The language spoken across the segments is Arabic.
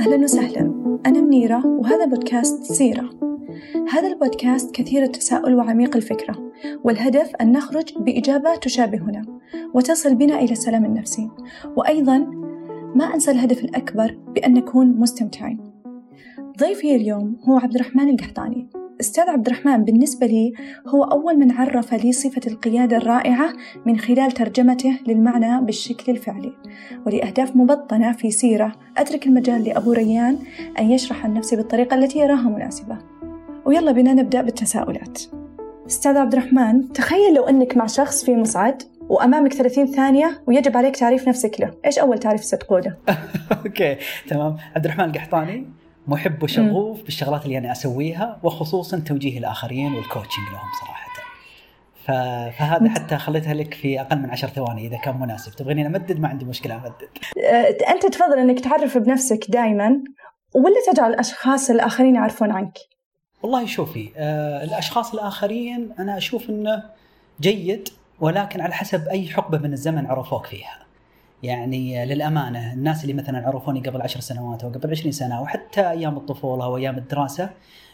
أهلا وسهلا. أنا منيرة وهذا بودكاست سيرة. هذا البودكاست كثير التساؤل وعميق الفكرة والهدف أن نخرج بإجابة تشابهنا وتصل بنا إلى السلام النفسي. وأيضا ما أنسى الهدف الأكبر بأن نكون مستمتعين. ضيفي اليوم هو عبد الرحمن القحطاني. أستاذ عبد الرحمن بالنسبة لي هو أول من عرف لي صفة القيادة الرائعة من خلال ترجمته للمعنى بالشكل الفعلي. ولأهداف مبطنة في سيرة أترك المجال لأبو ريان أن يشرح عن نفسه بالطريقة التي يراها مناسبة. ويلا بنا نبدأ بالتساؤلات. أستاذ عبد الرحمن تخيل لو أنك مع شخص في مصعد وأمامك 30 ثانية ويجب عليك تعريف نفسك له، إيش أول تعريف ستقوله؟ okay تمام، عبد الرحمن القحطاني محب وشغوف بالشغلات اللي أنا أسويها وخصوصا توجيه الآخرين وال coaching لهم صراحة. فهذا حتى خليتها لك في أقل من عشر ثواني إذا كان مناسب، تبغيني امدد ما عندي مشكلة أمدد. أه، أنت تفضل إنك تعرف بنفسك دائما ولا تجعل الأشخاص الآخرين يعرفون عنك؟ والله شوفي آه الأشخاص الآخرين أنا أشوف إنه جيد ولكن على حسب أي حقبة من الزمن عرفوك فيها. يعني للأمانة الناس اللي مثلا عرفوني قبل عشر سنوات أو قبل عشرين سنة وحتى أيام الطفولة وايام الدراسة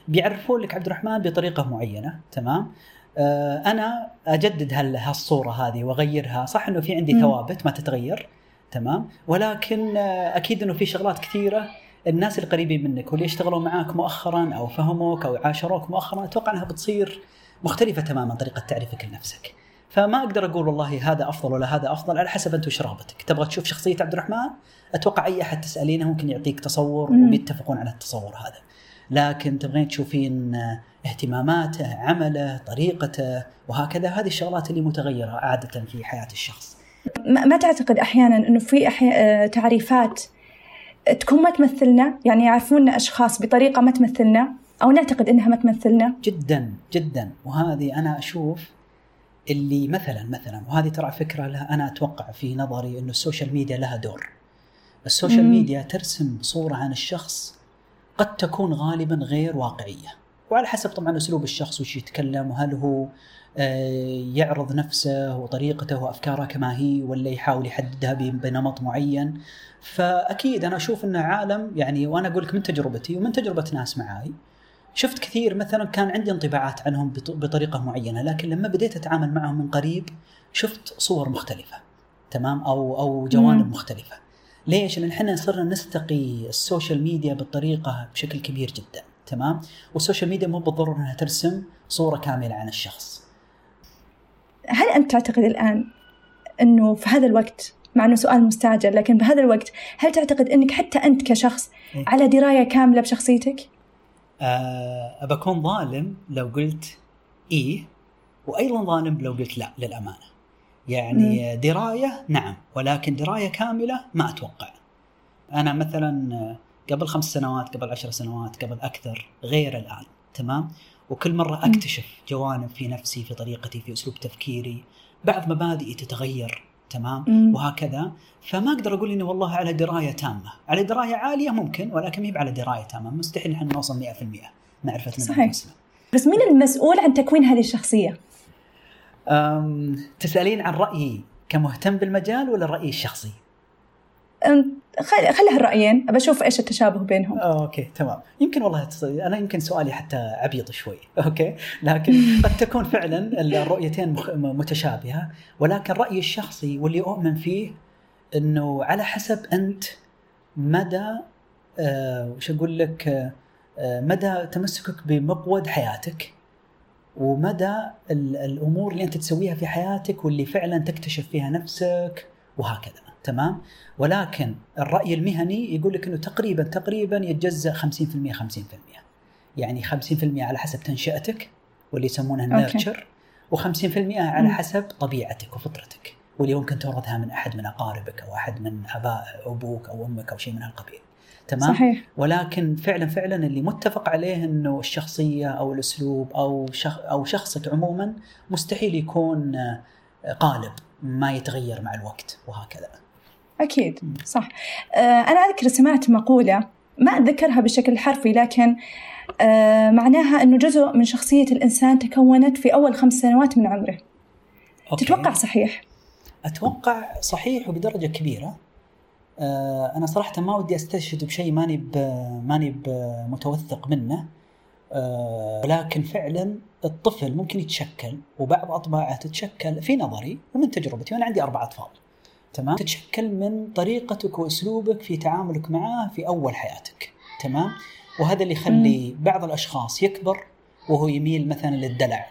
بيعرفون لك عبد الرحمن بطريقة معينة تمام؟ آه، أنا أجدد هالصورة هذه وأغيرها صح إنه في عندي ثوابت ما تتغير تمام؟ ولكن آه، أكيد إنه في شغلات كثيرة الناس القريبين منك واللي يشتغلون معاك مؤخرا أو فهموك أو عاشروك مؤخرا أتوقع أنها بتصير مختلفة تماما طريقة تعريفك لنفسك. فما أقدر أقول والله هذا أفضل ولا هذا أفضل على حسب أنت وش رغبتك تبغى تشوف شخصية عبد الرحمن؟ أتوقع أي أحد تسألينه ممكن يعطيك تصور ويتفقون على التصور هذا. لكن تبغين تشوفين اهتماماته عمله طريقته وهكذا هذه الشغلات اللي متغيرة عادة في حياة الشخص. ما تعتقد أحيانا إنه في أحي... تعريفات تكون ما تمثلنا؟ يعني يعرفوننا أشخاص بطريقة ما تمثلنا أو نعتقد إنها ما تمثلنا؟ جدا جدا. وهذه أنا أشوف اللي مثلا مثلا وهذه ترى فكرة لها أنا أتوقع في نظري إنه ال social media لها دور. ال social مم. ميديا ترسم صورة عن الشخص قد تكون غالبا غير واقعية. وعلى حسب طبعا أسلوب الشخص وش يتكلم وهل هو آه، يعرض نفسه وطريقته وأفكاره كما هي ولا يحاول يحددها بنمط معين فأكيد أنا أشوف انه عالم يعني وأنا أقول لك من تجربتي ومن تجربة ناس معاي شفت كثير مثلا كان عندي انطباعات عنهم بطريقة معينة لكن لما بديت أتعامل معهم من قريب شفت صور مختلفة تمام أو أو جوانب مم. مختلفة ليش؟ لأن إحنا صرنا نستقي ال social media بالطريقة بشكل كبير جدا تمام وال social media مو بالضرورة إنها ترسم صورة كاملة عن الشخص هل أنت تعتقد الآن إنه في هذا الوقت مع إنه سؤال مستعجل لكن بهذا الوقت هل تعتقد إنك حتى أنت كشخص إيه؟ على دراية كاملة بشخصيتك؟ أه بكون ظالم لو قلت إيه وأيضا ظالم لو قلت لا للأمانة. يعني مم. دراية نعم ولكن دراية كاملة ما أتوقع. أنا مثلا قبل خمس سنوات قبل عشر سنوات قبل أكثر غير الآن تمام؟ وكل مرة أكتشف جوانب في نفسي في طريقتي في أسلوب تفكيري بعض مبادئي تتغير. تمام؟ مم. وهكذا. فما أقدر أقول اني والله على دراية تامة. على دراية عالية ممكن ولكن ما على دراية تامة. مستحيل إحنا نوصل 100% معرفتنا صحيح. بس مين المسؤول عن تكوين هذه الشخصية؟ تسألين عن رأيي كمهتم بالمجال ولا رأيي الشخصي؟ خليها الرأيين. أبى أشوف إيش التشابه بينهم. okay تمام. يمكن والله أنا يمكن سؤالي حتى عبيط شوي. okay؟ لكن قد تكون فعلا الرؤيتين متشابهة ولكن رأيي الشخصي واللي أؤمن فيه إنه على حسب أنت مدى آه وش أقول لك آه مدى تمسكك بمقود حياتك ومدى الأمور اللي أنت تسويها في حياتك واللي فعلا تكتشف فيها نفسك وهكذا. تمام؟ ولكن الرأي المهني يقول لك إنه تقريبا تقريبا يتجزأ 50% 50% يعني 50% على حسب تنشئتك واللي يسمونها النيرتشر و50% على حسب طبيعتك وفطرتك واللي ممكن تورثها من أحد من أقاربك أو أحد من أباء أبوك أو أمك أو شيء من هالقبيل. تمام؟ صحيح. ولكن فعلا فعلا اللي متفق عليه إنه الشخصية أو الأسلوب أو شخ أو شخصك عموما مستحيل يكون قالب ما يتغير مع الوقت وهكذا. أكيد صح. آه، أنا أذكر سمعت مقولة ما أتذكرها بشكل حرفي لكن آه، معناها أنه جزء من شخصية الإنسان تكونت في أول خمس سنوات من عمره. أوكي. تتوقع صحيح؟ أتوقع صحيح وبدرجة كبيرة. آه، أنا صراحة ما ودي أستشهد بشيء ماني ماني متوثق منه. آه، ولكن فعلا الطفل ممكن يتشكل وبعض أطباعه تتشكل في نظري ومن تجربتي وأنا عندي أربع أطفال. تمام؟ تتشكل من طريقتك وأسلوبك في تعاملك معاه في أول حياتك. تمام؟ وهذا اللي يخلي بعض الأشخاص يكبر وهو يميل مثلا للدلع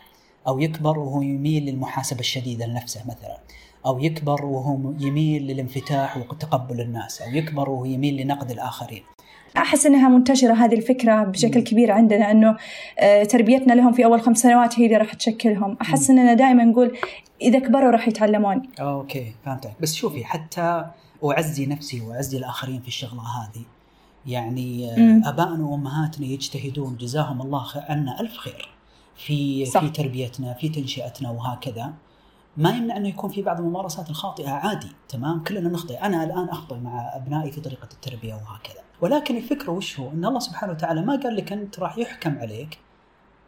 أو يكبر وهو يميل للمحاسبة الشديدة لنفسه مثلا أو يكبر وهو يميل للانفتاح وتقبل الناس أو يكبر وهو يميل لنقد الآخرين. أحس إنها منتشرة هذه الفكرة بشكل كبير عندنا إنه آه، تربيتنا لهم في أول خمس سنوات هي اللي راح تشكلهم. أحس إننا دائما نقول إذا كبروا راح يتعلمون. أوكي فهمتك. بس شوفي حتى أعزي نفسي وأعزي الآخرين في الشغلة هذه. يعني آه، ابائنا وأمهاتنا يجتهدون جزاهم الله عنا ألف خير في صح. في تربيتنا في تنشئتنا وهكذا. ما يمنع إنه يكون في بعض الممارسات الخاطئة عادي تمام؟ كلنا نخطئ. أنا الآن أخطئ مع أبنائي في طريقة التربية وهكذا. ولكن الفكرة وش هو؟ إن الله سبحانه وتعالى ما قال لك أنت راح يحكم عليك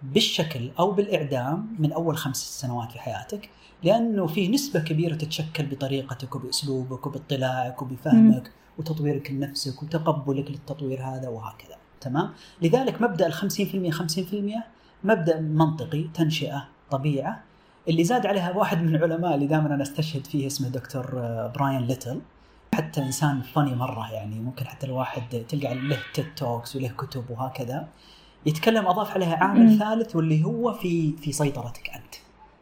بالشكل أو بالإعداد من أول خمس سنوات في حياتك لأنه في نسبة كبيرة تتشكل بطريقتك وبأسلوبك وباطلاعك وبفهمك م. وتطويرك لنفسك وتقبلك للتطوير هذا وهكذا. تمام؟ لذلك مبدأ ال 50% 50% مبدأ منطقي تنشئة طبيعة اللي زاد عليها واحد من العلماء اللي دائما أنا أستشهد فيه اسمه دكتور براين ليتل. حتى إنسان funny مرة يعني ممكن حتى الواحد تلقى له TED Talks وله كتب وهكذا يتكلم أضاف عليها عامل. ثالث واللي هو في في سيطرتك أنت.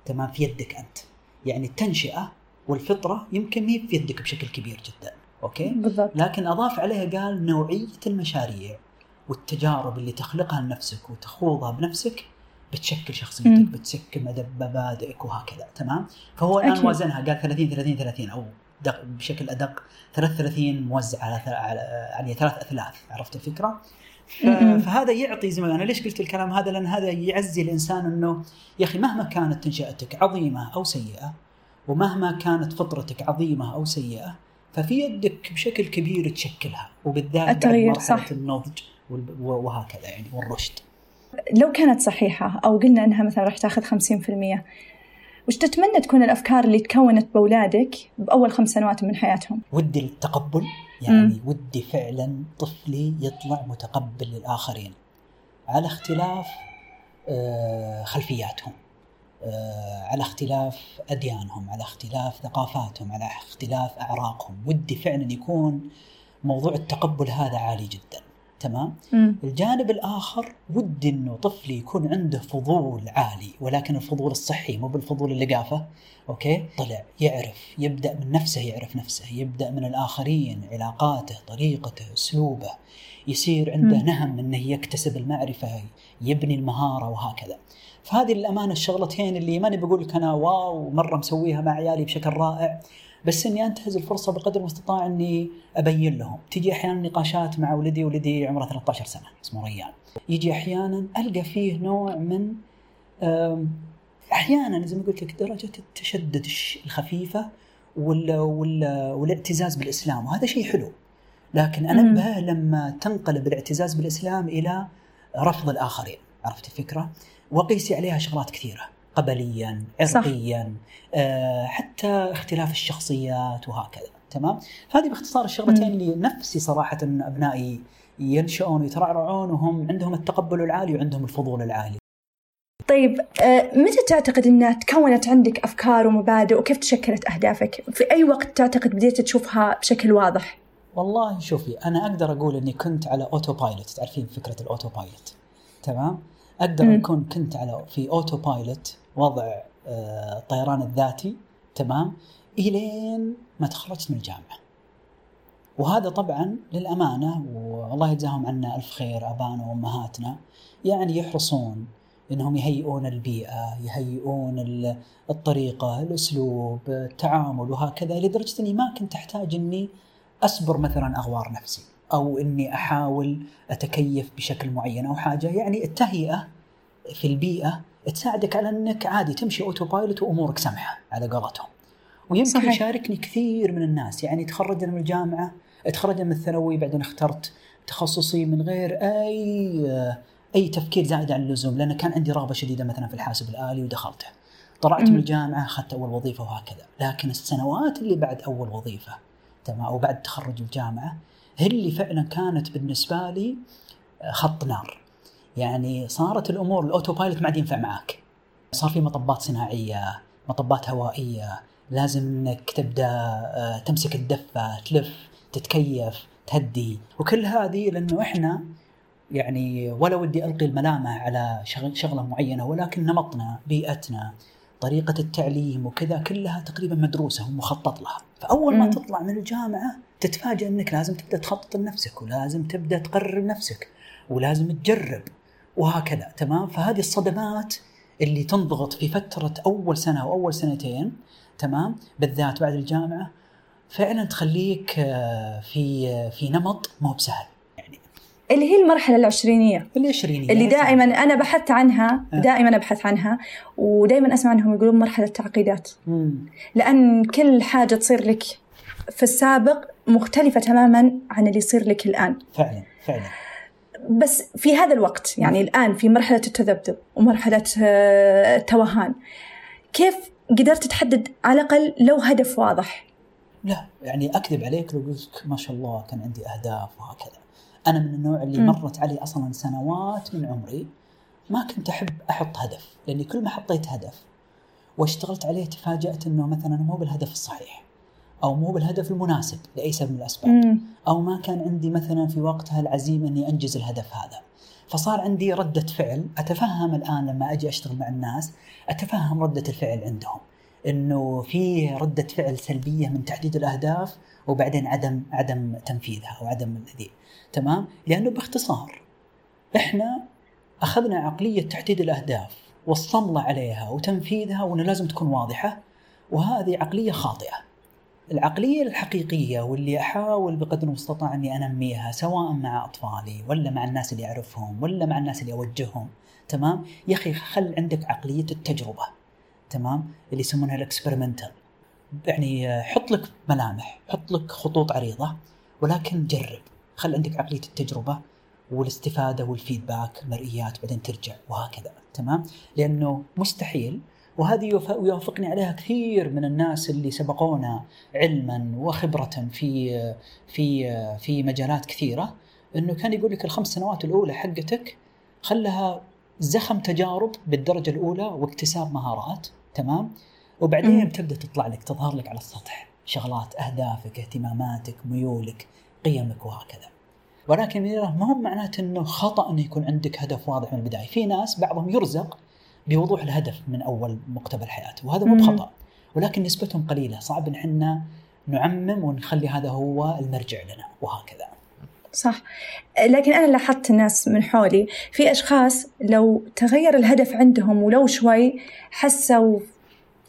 تمام؟ في يدك أنت. يعني التنشئة والفطرة يمكن ما في يدك بشكل كبير جدا. أوكي؟ بالضبط. لكن أضاف عليها قال نوعية المشاريع والتجارب اللي تخلقها لنفسك وتخوضها بنفسك بتشكل شخصيتك م. بتشكل مبادئك وهكذا. تمام؟ فهو الآن وزنها قال 30 30 30 أو دق بشكل أدق 33 موزع على يعني ثلاث أثلاث عرفت الفكرة؟ فهذا يعطي زي ما أنا ليش قلت الكلام هذا؟ لأن هذا يعزي الإنسان إنه يا أخي مهما كانت تنشئتك عظيمة أو سيئة ومهما كانت فطرتك عظيمة أو سيئة ففي يدك بشكل كبير تشكلها وبالذات التغيير مرحلة صح. النضج وهكذا يعني والرشد. لو كانت صحيحة أو قلنا إنها مثلا راح تاخذ 50% وش تتمنى تكون الأفكار اللي تكونت بأولادك بأول خمس سنوات من حياتهم؟ ودي التقبل يعني م. ودي فعلا طفلي يطلع متقبل للآخرين على اختلاف آه، خلفياتهم آه، على اختلاف أديانهم على اختلاف ثقافاتهم على اختلاف أعراقهم ودي فعلا يكون موضوع التقبل هذا عالي جدا تمام مم. الجانب الآخر ودي إنه طفلي يكون عنده فضول عالي ولكن الفضول الصحي مو بالفضول اللقافه okay طلع يعرف يبدأ من نفسه يعرف نفسه يبدأ من الآخرين علاقاته طريقته أسلوبه يصير عنده مم. نهم إنه يكتسب المعرفة يبني المهارة وهكذا فهذه الامانه الشغلتين اللي ماني بقول لك أنا wow مرة مسويها مع عيالي بشكل رائع بس إني أنتهز الفرصة بقدر المستطاع إني أبين لهم، تجي أحيانا نقاشات مع ولدي ولدي عمره 13 سنة اسمه ريان، يجي أحيانا ألقى فيه نوع من أحيانا زي ما قلت لك درجة التشدد الخفيفة وال وال والإعتزاز بالإسلام وهذا شيء حلو. لكن أنبه لما تنقلب الإعتزاز بالإسلام إلى رفض الآخرين، عرفت الفكرة؟ وقيسي عليها شغلات كثيرة. قبليا عرقيا آه حتى اختلاف الشخصيات وهكذا تمام هذه باختصار الشغلتين اللي نفسي صراحة أبنائي ينشؤون ويترعرعون وهم عندهم التقبل العالي وعندهم الفضول العالي طيب آه، متى تعتقد إنها تكونت عندك أفكار ومبادئ وكيف تشكلت أهدافك؟ في أي وقت تعتقد بديت تشوفها بشكل واضح؟ والله شوفي أنا أقدر أقول إني كنت على auto pilot تعرفين فكرة ال auto pilot تمام؟ أقدر أكون كنت على في auto pilot وضع آه، الطيران الذاتي تمام إلين ما تخرجت من الجامعة. وهذا طبعا للأمانة والله يجزاهم عنا ألف خير أبانا وأمهاتنا يعني يحرصون إنهم يهيئون البيئة، يهيئون الطريقة، الأسلوب، التعامل وهكذا لدرجة إني ما كنت أحتاج إني أسبر مثلا أغوار نفسي. أو إني أحاول أتكيف بشكل معين أو حاجة، يعني التهيئة في البيئة تساعدك على إنك عادي تمشي auto pilot وأمورك سمحة على قولتهم. ويمكن صحيح. يشاركني كثير من الناس يعني تخرجنا من الجامعة تخرجنا من الثانوي بعدين اخترت تخصصي من غير أي أي تفكير زائد عن اللزوم لأن كان عندي رغبة شديدة مثلا في الحاسب الآلي ودخلته. طلعت من. الجامعة أخذت أول وظيفة وهكذا لكن السنوات اللي بعد أول وظيفة تمام أو بعد تخرج الجامعة هي اللي فعلا كانت بالنسبة لي آه، خط نار. يعني صارت الأمور ال auto pilot ما عاد ينفع معك. صار في مطبات صناعية مطبات هوائية. لازم إنك تبدأ آه، تمسك الدفة تلف تتكيف تهدي. وكل هذه لأنه إحنا يعني ولا ودي ألقي الملامة على شغل شغلة معينة ولكن نمطنا بيئتنا طريقة التعليم وكذا كلها تقريبا مدروسة ومخطط لها. فأول ما مم. تطلع من الجامعة تتفاجئ انك لازم تبدأ تخطط لنفسك ولازم تبدأ تقرر نفسك ولازم تجرب وهكذا تمام؟ فهذه الصدمات اللي تنضغط في فترة أول سنة أو أول سنتين تمام؟ بالذات بعد الجامعة فعلا تخليك آه، في آه، في نمط مو بسهل. يعني اللي هي المرحلة العشرينية. العشرينية اللي دائما أنا بحثت عنها آه. دائما أبحث عنها ودائما أسمع أنهم يقولون مرحلة تعقيدات. لأن كل حاجة تصير لك في السابق مختلفة تماما عن اللي يصير لك الآن. فعلا فعلا. بس في هذا الوقت يعني الآن في مرحلة التذبذب ومرحلة آه، التوهان كيف قدرت تحدد على الأقل لو هدف واضح؟ لا يعني أكذب عليك لو قلت ما شاء الله كان عندي أهداف وهكذا. أنا من النوع اللي مم. مرت علي أصلا سنوات من عمري ما كنت أحب أحط هدف لأني كل ما حطيت هدف واشتغلت عليه تفاجأت إنه مثلا مو بالهدف الصحيح. أو مو بالهدف المناسب لأي سبب من الأسباب. مم. أو ما كان عندي مثلا في وقتها العزيمة إني أنجز الهدف هذا. فصار عندي ردة فعل. أتفهم الآن لما أجي أشتغل مع الناس أتفهم ردة الفعل عندهم. إنه في ردة فعل سلبية من تحديد الأهداف وبعدين عدم عدم تنفيذها أو عدم ذي تمام؟ لأنه باختصار. إحنا أخذنا عقلية تحديد الأهداف والصملة عليها وتنفيذها وإنه لازم تكون واضحة وهذه عقلية خاطئة. العقلية الحقيقية واللي أحاول بقدر المستطاع أني أنميها سواء مع أطفالي ولا مع الناس اللي أعرفهم ولا مع الناس اللي أوجههم تمام؟ يا أخي خل عندك عقلية التجربة تمام؟ اللي يسمونها الإكسبيرمنتال. يعني حط لك ملامح حط لك خطوط عريضة ولكن جرب. خل عندك عقلية التجربة والاستفادة والفيدباك المرئيات بعدين ترجع وهكذا تمام؟ لأنه مستحيل وهذه يوافقني عليها كثير من الناس اللي سبقونا علما وخبرة في في في مجالات كثيرة. إنه كان يقول لك الخمس سنوات الأولى حقتك خلها زخم تجارب بالدرجة الأولى واكتساب مهارات تمام؟ وبعدين. تبدأ تطلع لك تظهر لك على السطح شغلات أهدافك اهتماماتك ميولك قيمك وهكذا. ولكن ما هو معناته إنه خطأ إنه يكون عندك هدف واضح من البداية. في ناس بعضهم يرزق بوضوح الهدف من أول مقتبل حياته وهذا مو. بخطأ ولكن نسبتهم قليلة صعب إن إحنا نعمم ونخلي هذا هو المرجع لنا وهكذا. صح. لكن أنا لاحظت الناس من حولي في أشخاص لو تغير الهدف عندهم ولو شوي حسوا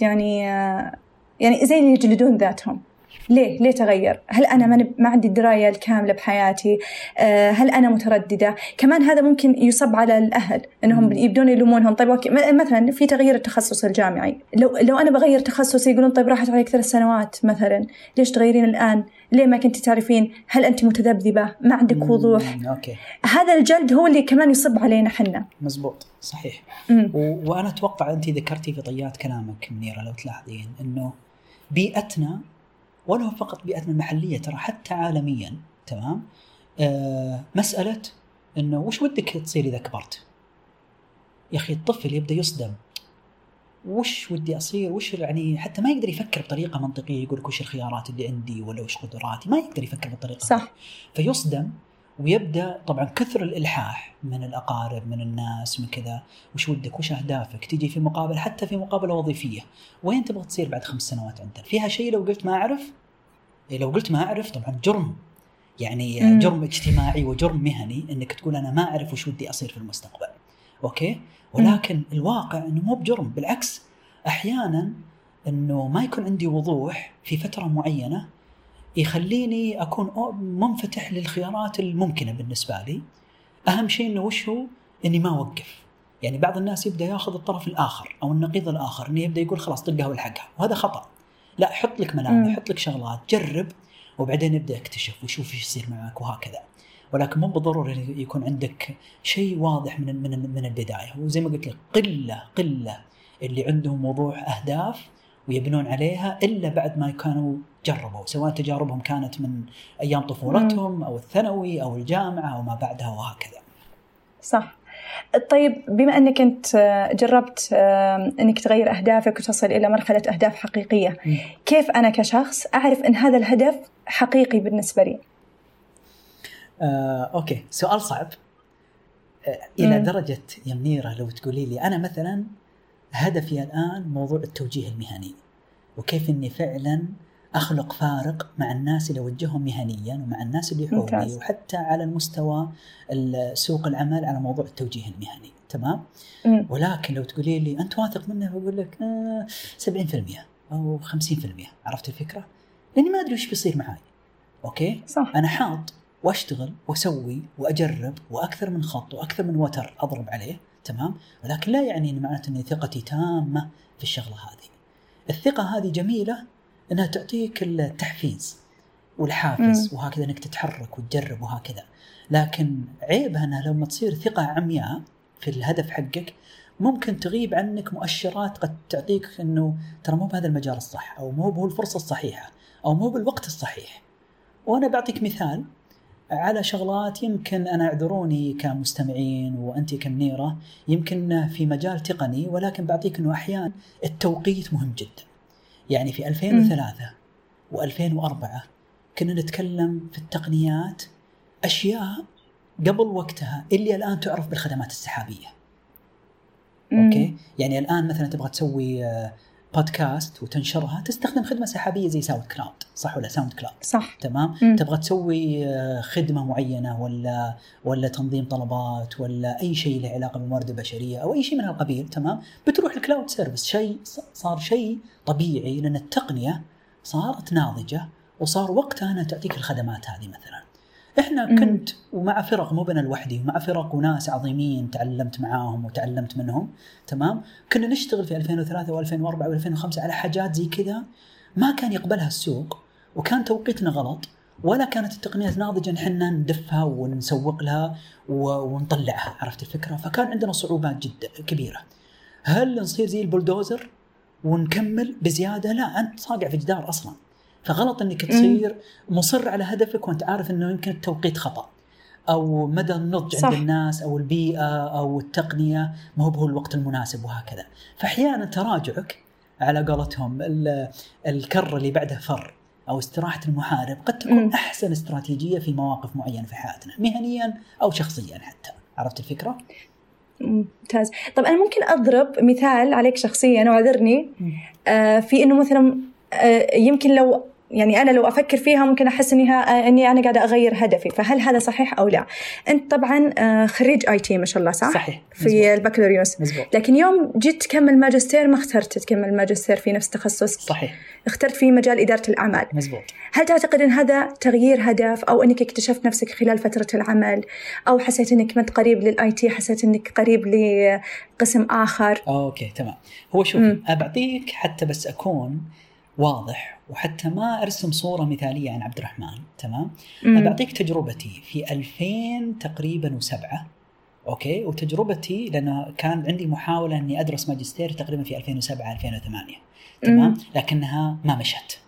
يعني آه، يعني زي اللي يجلدون ذاتهم. ليه؟ ليه تغير؟ هل أنا ما ما عندي الدراية الكاملة بحياتي؟ آه، هل أنا مترددة؟ كمان هذا ممكن يصب على الأهل إنهم مم. يبدون يلومونهم طيب okay م- مثلا في تغيير التخصص الجامعي لو لو أنا بغير تخصصي يقولون طيب راحت عليك ثلاث سنوات مثلا ليش تغيرين الآن؟ ليه ما كنت تعرفين؟ هل أنت متذبذبة؟ ما عندك وضوح؟ مم، okay هذا الجلد هو اللي كمان يصب علينا حنا مزبوط صحيح. و- وأنا أتوقع أنت ذكرتي في طيات كلامك منيرة لو تلاحظين إنه بيئتنا ولا فقط بيئتنا المحليه ترى حتى عالميا تمام؟ آه مسألة إنه وش ودك تصير إذا كبرت؟ يا أخي الطفل يبدأ يصدم. وش ودي أصير؟ وش يعني حتى ما يقدر يفكر بطريقة منطقية يقول لك وش الخيارات اللي عندي ولا وش قدراتي؟ ما يقدر يفكر بالطريقة صح. فيصدم ويبدأ طبعا كثر الإلحاح من الأقارب من الناس من كذا. وش ودك؟ وش أهدافك؟ تجي في مقابله حتى في مقابلة وظيفية. وين تبغى تصير بعد خمس سنوات عندنا فيها شيء لو قلت ما أعرف؟ لو قلت ما أعرف طبعا جرم. يعني مم. جرم اجتماعي وجرم مهني إنك تقول أنا ما أعرف وش ودي أصير في المستقبل. أوكي؟ ولكن الواقع إنه مو بجرم بالعكس. أحيانا إنه ما يكون عندي وضوح في فترة معينة يخليني أكون منفتح للخيارات الممكنة بالنسبة لي. أهم شيء إنه وش هو؟ إني ما أوقف. يعني بعض الناس يبدأ ياخذ الطرف الآخر أو النقيض الآخر إنه يبدأ يقول خلاص طقها والحقها. وهذا خطأ. لا حط لك ملامح. حط لك شغلات جرب وبعدين ابدا اكتشف وشوف إيش يصير معك وهكذا ولكن مو بالضروره إن يكون عندك شيء واضح من من من البداية وزي ما قلت لك قلة قلة اللي عندهم وضوح أهداف ويبنون عليها إلا بعد ما كانوا جربوا سواء تجاربهم كانت من أيام طفولتهم أو الثانوي أو الجامعة أو ما بعدها وهكذا. صح. طيب بما أنك أنت جربت أنك تغير أهدافك وتصل إلى مرحلة أهداف حقيقية، كيف أنا كشخص أعرف إن هذا الهدف حقيقي بالنسبة لي؟ آه، أوكي سؤال صعب آه، إلى مم. درجة يا منيرة لو تقولي لي أنا مثلا هدفي الآن موضوع التوجيه المهني وكيف إني فعلا أخلق فارق مع الناس اللي أوجههم مهنيا ومع الناس اللي حولي وحتى على المستوى سوق العمل على موضوع التوجيه المهني تمام مم. ولكن لو تقولي لي أنت واثق منه بقول لك آه 70% أو 50% عرفت الفكرة؟ لأني ما أدري وش بيصير معاي أوكي؟ صح أنا حاط وأشتغل وأسوي وأجرب وأكثر من خط وأكثر من وتر أضرب عليه تمام ولكن لا يعني إن معناته اني ثقتي تامة في الشغلة هذه الثقة هذه جميلة إنها تعطيك التحفيز والحافز وهكذا إنك تتحرك وتجرب وهكذا. لكن عيبها إنها لما تصير ثقة عمياء في الهدف حقك ممكن تغيب عنك مؤشرات قد تعطيك إنه ترى مو بهذا المجال الصح أو مو هو الفرصة الصحيحة أو مو بالوقت الصحيح. وأنا بعطيك مثال على شغلات يمكن أنا أعذروني كمستمعين وأنت كمنيرة يمكن في مجال تقني ولكن بعطيك إنه أحيانا التوقيت مهم جدا. يعني في 2003 و2004 كنا نتكلم في التقنيات أشياء قبل وقتها اللي الآن تعرف بالخدمات السحابية. okay؟ يعني الآن مثلا تبغى تسوي آه، بودكاست وتنشرها تستخدم خدمة سحابية زي SoundCloud صح ولا SoundCloud صح. تمام؟ مم. تبغى تسوي آه، خدمة معينة ولا ولا تنظيم طلبات ولا أي شيء له علاقة بالموارد البشرية أو أي شيء من هالقبيل تمام؟ بتروح ال cloud service شيء صار شيء طبيعي لأن التقنية صارت ناضجة وصار وقتها انها تعطيك الخدمات هذه مثلا. إحنا كنت ومع فرق مو أنا لوحدي ومع فرق وناس عظيمين تعلمت معاهم وتعلمت منهم تمام؟ كنا نشتغل في 2003 و2004 و2005 على حاجات زي كذا ما كان يقبلها السوق وكان توقيتنا غلط ولا كانت التقنيات ناضجة إحنا ندفها ونسوق لها ونطلعها عرفت الفكرة؟ فكان عندنا صعوبات جدا كبيرة. هل نصير زي البلدوزر ونكمل بزيادة؟ لا أنت صاقع في جدار أصلا. فغلط إنك تصير مصر على هدفك وأنت عارف إنه يمكن التوقيت خطأ. أو مدى النضج صح. عند الناس أو البيئة أو التقنية ما هو الوقت المناسب وهكذا. فأحيانا تراجعك على قولتهم الكر اللي بعده فر أو استراحة المحارب قد تكون م. أحسن استراتيجية في مواقف معينة في حياتنا مهنيا أو شخصيا حتى. عرفت الفكرة؟ ممتاز. طب أنا ممكن أضرب مثال عليك شخصيا وأعذرني. آه في إنه مثلا يمكن لو يعني أنا لو أفكر فيها ممكن أحس اني إني أنا قاعدة أغير هدفي. فهل هذا صحيح أو لا؟ أنت طبعا آه، خريج آي تي ما شاء الله صح؟ صحيح. في البكالوريوس. مزبوط. لكن يوم جيت تكمل ماجستير ما اخترت تكمل ماجستير في نفس تخصصك؟ صحيح. اخترت في مجال إدارة الأعمال. مزبوط. هل تعتقد إن هذا تغيير هدف أو إنك اكتشفت نفسك خلال فترة العمل أو حسيت إنك ما قريب لل IT حسيت إنك قريب لقسم آخر؟ okay تمام. هو شوف ابعطيك حتى بس أكون واضح. وحتى ما أرسم صورة مثالية عن عبد الرحمن تمام؟ بعطيك تجربتي في 2000 تقريبا وسبعة okay؟ وتجربتي لأن كان عندي محاولة إني أدرس ماجستير تقريبا في 2007 2008 تمام؟ لكنها ما مشت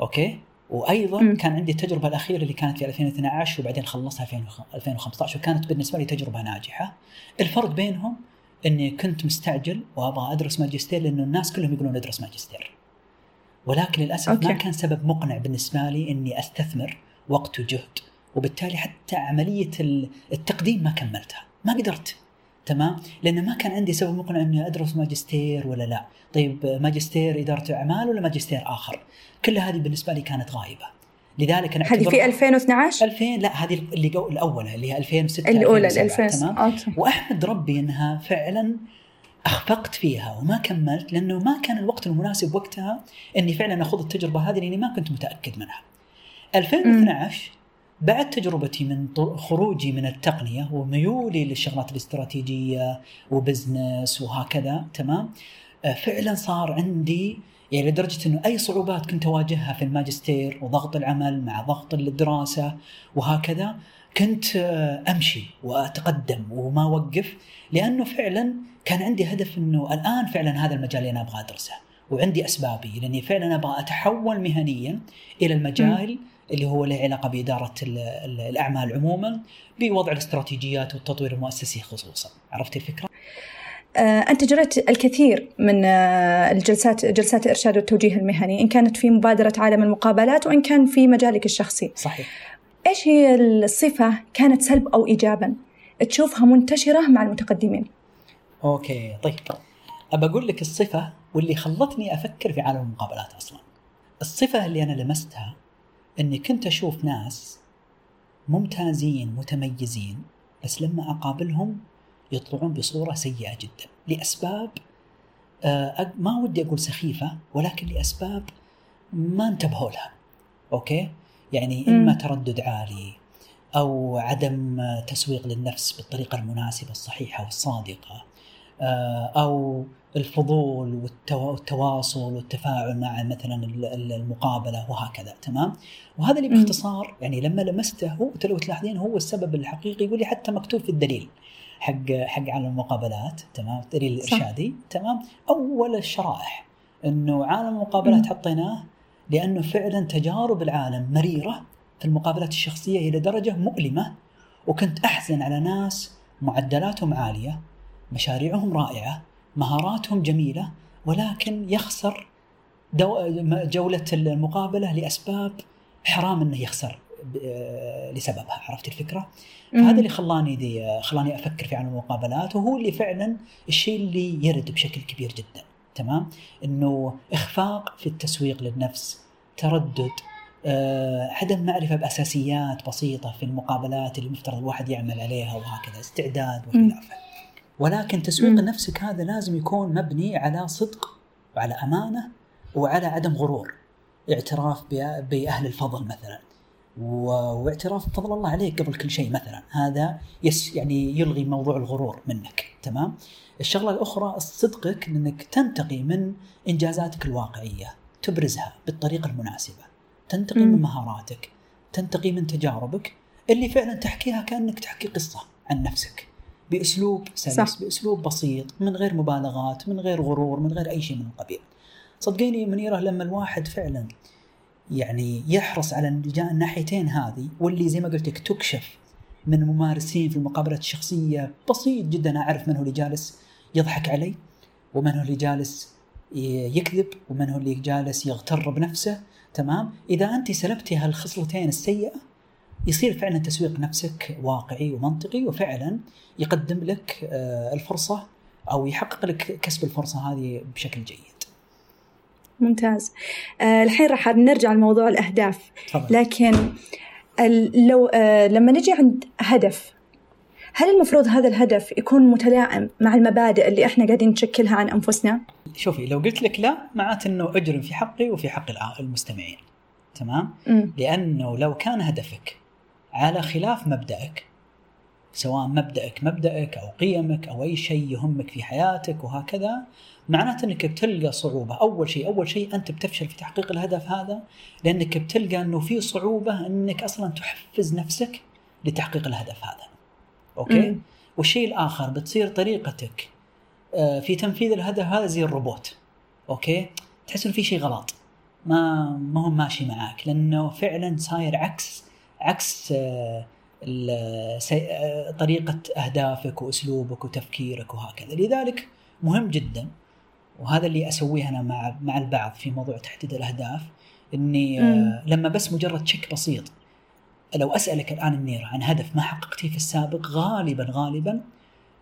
okay؟ وأيضا مم. كان عندي التجربة الأخيرة اللي كانت في 2012 وبعدين خلصتها في 2015 وكانت بالنسبة لي تجربة ناجحة. الفرق بينهم إني كنت مستعجل وأبغى أدرس ماجستير لأنه الناس كلهم يقولون أدرس ماجستير. ولكن للأسف okay. ما كان سبب مقنع بالنسبة لي إني أستثمر وقت وجهد وبالتالي حتى عملية التقديم ما كملتها ما قدرت. تمام؟ لأن ما كان عندي سبب مقنع إني أدرس ماجستير ولا لا. طيب ماجستير إدارة أعمال ولا ماجستير آخر؟ كل هذه بالنسبة لي كانت غايبة. لذلك أنا هذه في 2012 2000 لا هذه اللي الأولى اللي هي 2006 الأولى 2000 تمام؟ أوكي. وأحمد ربي إنها فعلا أخفقت فيها وما كملت لأنه ما كان الوقت المناسب وقتها إني فعلا أخوض التجربة هذه لأني ما كنت متأكد منها. 2012 بعد تجربتي من خروجي من التقنية وميولي للشغلات الاستراتيجية وبزنس وهكذا تمام آه، فعلا صار عندي يعني لدرجة إنه أي صعوبات كنت أواجهها في الماجستير وضغط العمل مع ضغط الدراسة وهكذا كنت آه، أمشي وأتقدم وما أوقف لأنه فعلا كان عندي هدف إنه الآن فعلا هذا المجال اللي أنا أبغى أدرسه وعندي أسبابي. لأني فعلا أبغى أتحول مهنيا إلى المجال م. اللي هو له علاقة بإدارة الأعمال عموما بوضع الاستراتيجيات والتطوير المؤسسي خصوصا. عرفت الفكرة؟ آه، أنت جريت الكثير من آه، الجلسات جلسات الإرشاد والتوجيه المهني إن كانت في مبادرة عالم المقابلات وإن كان في مجالك الشخصي. صحيح. إيش هي الصفة كانت سلب أو إيجابا تشوفها منتشرة مع المتقدمين؟ أوكي طيب. أبى أقول لك الصفة واللي خلتني أفكر في عالم المقابلات أصلا. الصفة اللي أنا لمستها أني كنت أشوف ناس ممتازين متميزين بس لما أقابلهم يطلعون بصورة سيئة جدا. لأسباب آه، ما ودي أقول سخيفة ولكن لأسباب ما انتبهوا لها. أوكي؟ يعني إما تردد عالي أو عدم تسويق للنفس بالطريقة المناسبة الصحيحة والصادقة. آه، أو الفضول والتواصل والتفاعل مع مثلا المقابلة وهكذا تمام؟ وهذا اللي باختصار يعني لما لمسته هو لو تلاحظين هو السبب الحقيقي واللي حتى مكتوب في الدليل حق حق عالم المقابلات تمام؟ الدليل الارشادي تمام؟ أول الشرائح إنه عالم المقابلات حطيناه لأنه فعلا تجارب العالم مريرة في المقابلات الشخصية إلى درجة مؤلمة وكنت أحزن على ناس معدلاتهم عالية مشاريعهم رائعة مهاراتهم جميلة ولكن يخسر جولة المقابلة لأسباب حرام إنه يخسر لسببها عرفت الفكرة؟ فهذا اللي خلاني دي خلاني أفكر في عالم المقابلات وهو اللي فعلا الشيء اللي يرد بشكل كبير جدا تمام؟ إنه إخفاق في التسويق للنفس تردد آه، عدم معرفة بأساسيات بسيطة في المقابلات اللي مفترض الواحد يعمل عليها وهكذا استعداد وخلافة. ولكن تسويق نفسك هذا لازم يكون مبني على صدق وعلى أمانة وعلى عدم غرور. اعتراف بأهل الفضل مثلا. واعتراف بفضل الله عليك قبل كل شيء مثلا. هذا يس يعني يلغي موضوع الغرور منك. تمام؟ الشغلة الأخرى صدقك انك تنتقي من إنجازاتك الواقعية. تبرزها بالطريقة المناسبة. تنتقي م. من مهاراتك. تنتقي من تجاربك. اللي فعلا تحكيها كأنك تحكي قصة عن نفسك. بأسلوب سلس صح. بأسلوب بسيط من غير مبالغات من غير غرور من غير أي شيء من القبيل. صدقيني منيرة لما الواحد فعلا يعني يحرص على الناحيتين هذه واللي زي ما قلت لك تكشف من ممارسين في المقابلات الشخصية بسيط جدا أعرف من هو اللي جالس يضحك علي ومن هو اللي جالس يكذب ومن هو اللي جالس يغتر بنفسه. تمام؟ إذا أنت سلبتي هالخصلتين السيئة يصير فعلا تسويق نفسك واقعي ومنطقي وفعلا يقدم لك آه، الفرصة أو يحقق لك كسب الفرصة هذه بشكل جيد ممتاز آه الحين راح نرجع لموضوع الأهداف طبعا. لكن لو آه لما نجي عند هدف هل المفروض هذا الهدف يكون متلائم مع المبادئ اللي إحنا قاعدين نشكلها عن أنفسنا؟ شوفي لو قلت لك لا معناته إنه اجرم في حقي وفي حق المستمعين. تمام؟ م. لأنه لو كان هدفك على خلاف مبدأك سواء مبدأك مبدأك أو قيمك أو أي شيء يهمك في حياتك وهكذا معناته إنك بتلقى صعوبة. أول شيء أول شيء أنت بتفشل في تحقيق الهدف هذا لأنك بتلقى إنه في صعوبة إنك أصلا تحفز نفسك لتحقيق الهدف هذا. أوكي؟ م. والشيء الآخر بتصير طريقتك آه، في تنفيذ الهدف هذا زي الروبوت. okay؟ تحس انه في شيء غلط. ما ما هو ماشي معاك لأنه فعلا صاير عكس عكس آه، آه، طريقة أهدافك وأسلوبك وتفكيرك وهكذا. لذلك مهم جدا وهذا اللي أسويه أنا مع مع البعض في موضوع تحديد الأهداف إني آه لما بس مجرد check بسيط لو أسألك الآن منيره عن هدف ما حققتيه في السابق غالبا غالبا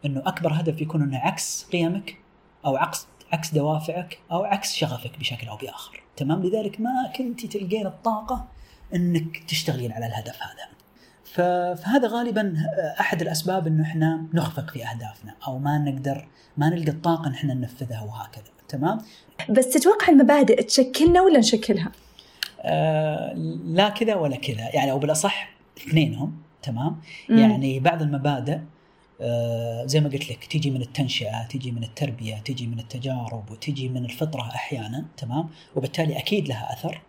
إنه أكبر هدف يكون إنه عكس قيمك أو عكس عكس دوافعك أو عكس شغفك بشكل أو بآخر. تمام؟ لذلك ما كنت تلقين الطاقة انك تشتغلين على الهدف هذا. فهذا غالبا أحد الأسباب إنه إحنا نخفق في أهدافنا أو ما نقدر ما نلقى الطاقة إن إحنا ننفذها وهكذا. تمام؟ بس تتوقع المبادئ تشكلنا ولا نشكلها؟ آه لا كذا ولا كذا. يعني أو بالأصح اثنينهم. تمام؟ مم. يعني بعض المبادئ آه زي ما قلت لك تيجي من التنشئة تيجي من التربية تيجي من التجارب وتيجي من الفطرة أحيانا. تمام؟ وبالتالي أكيد لها أثر.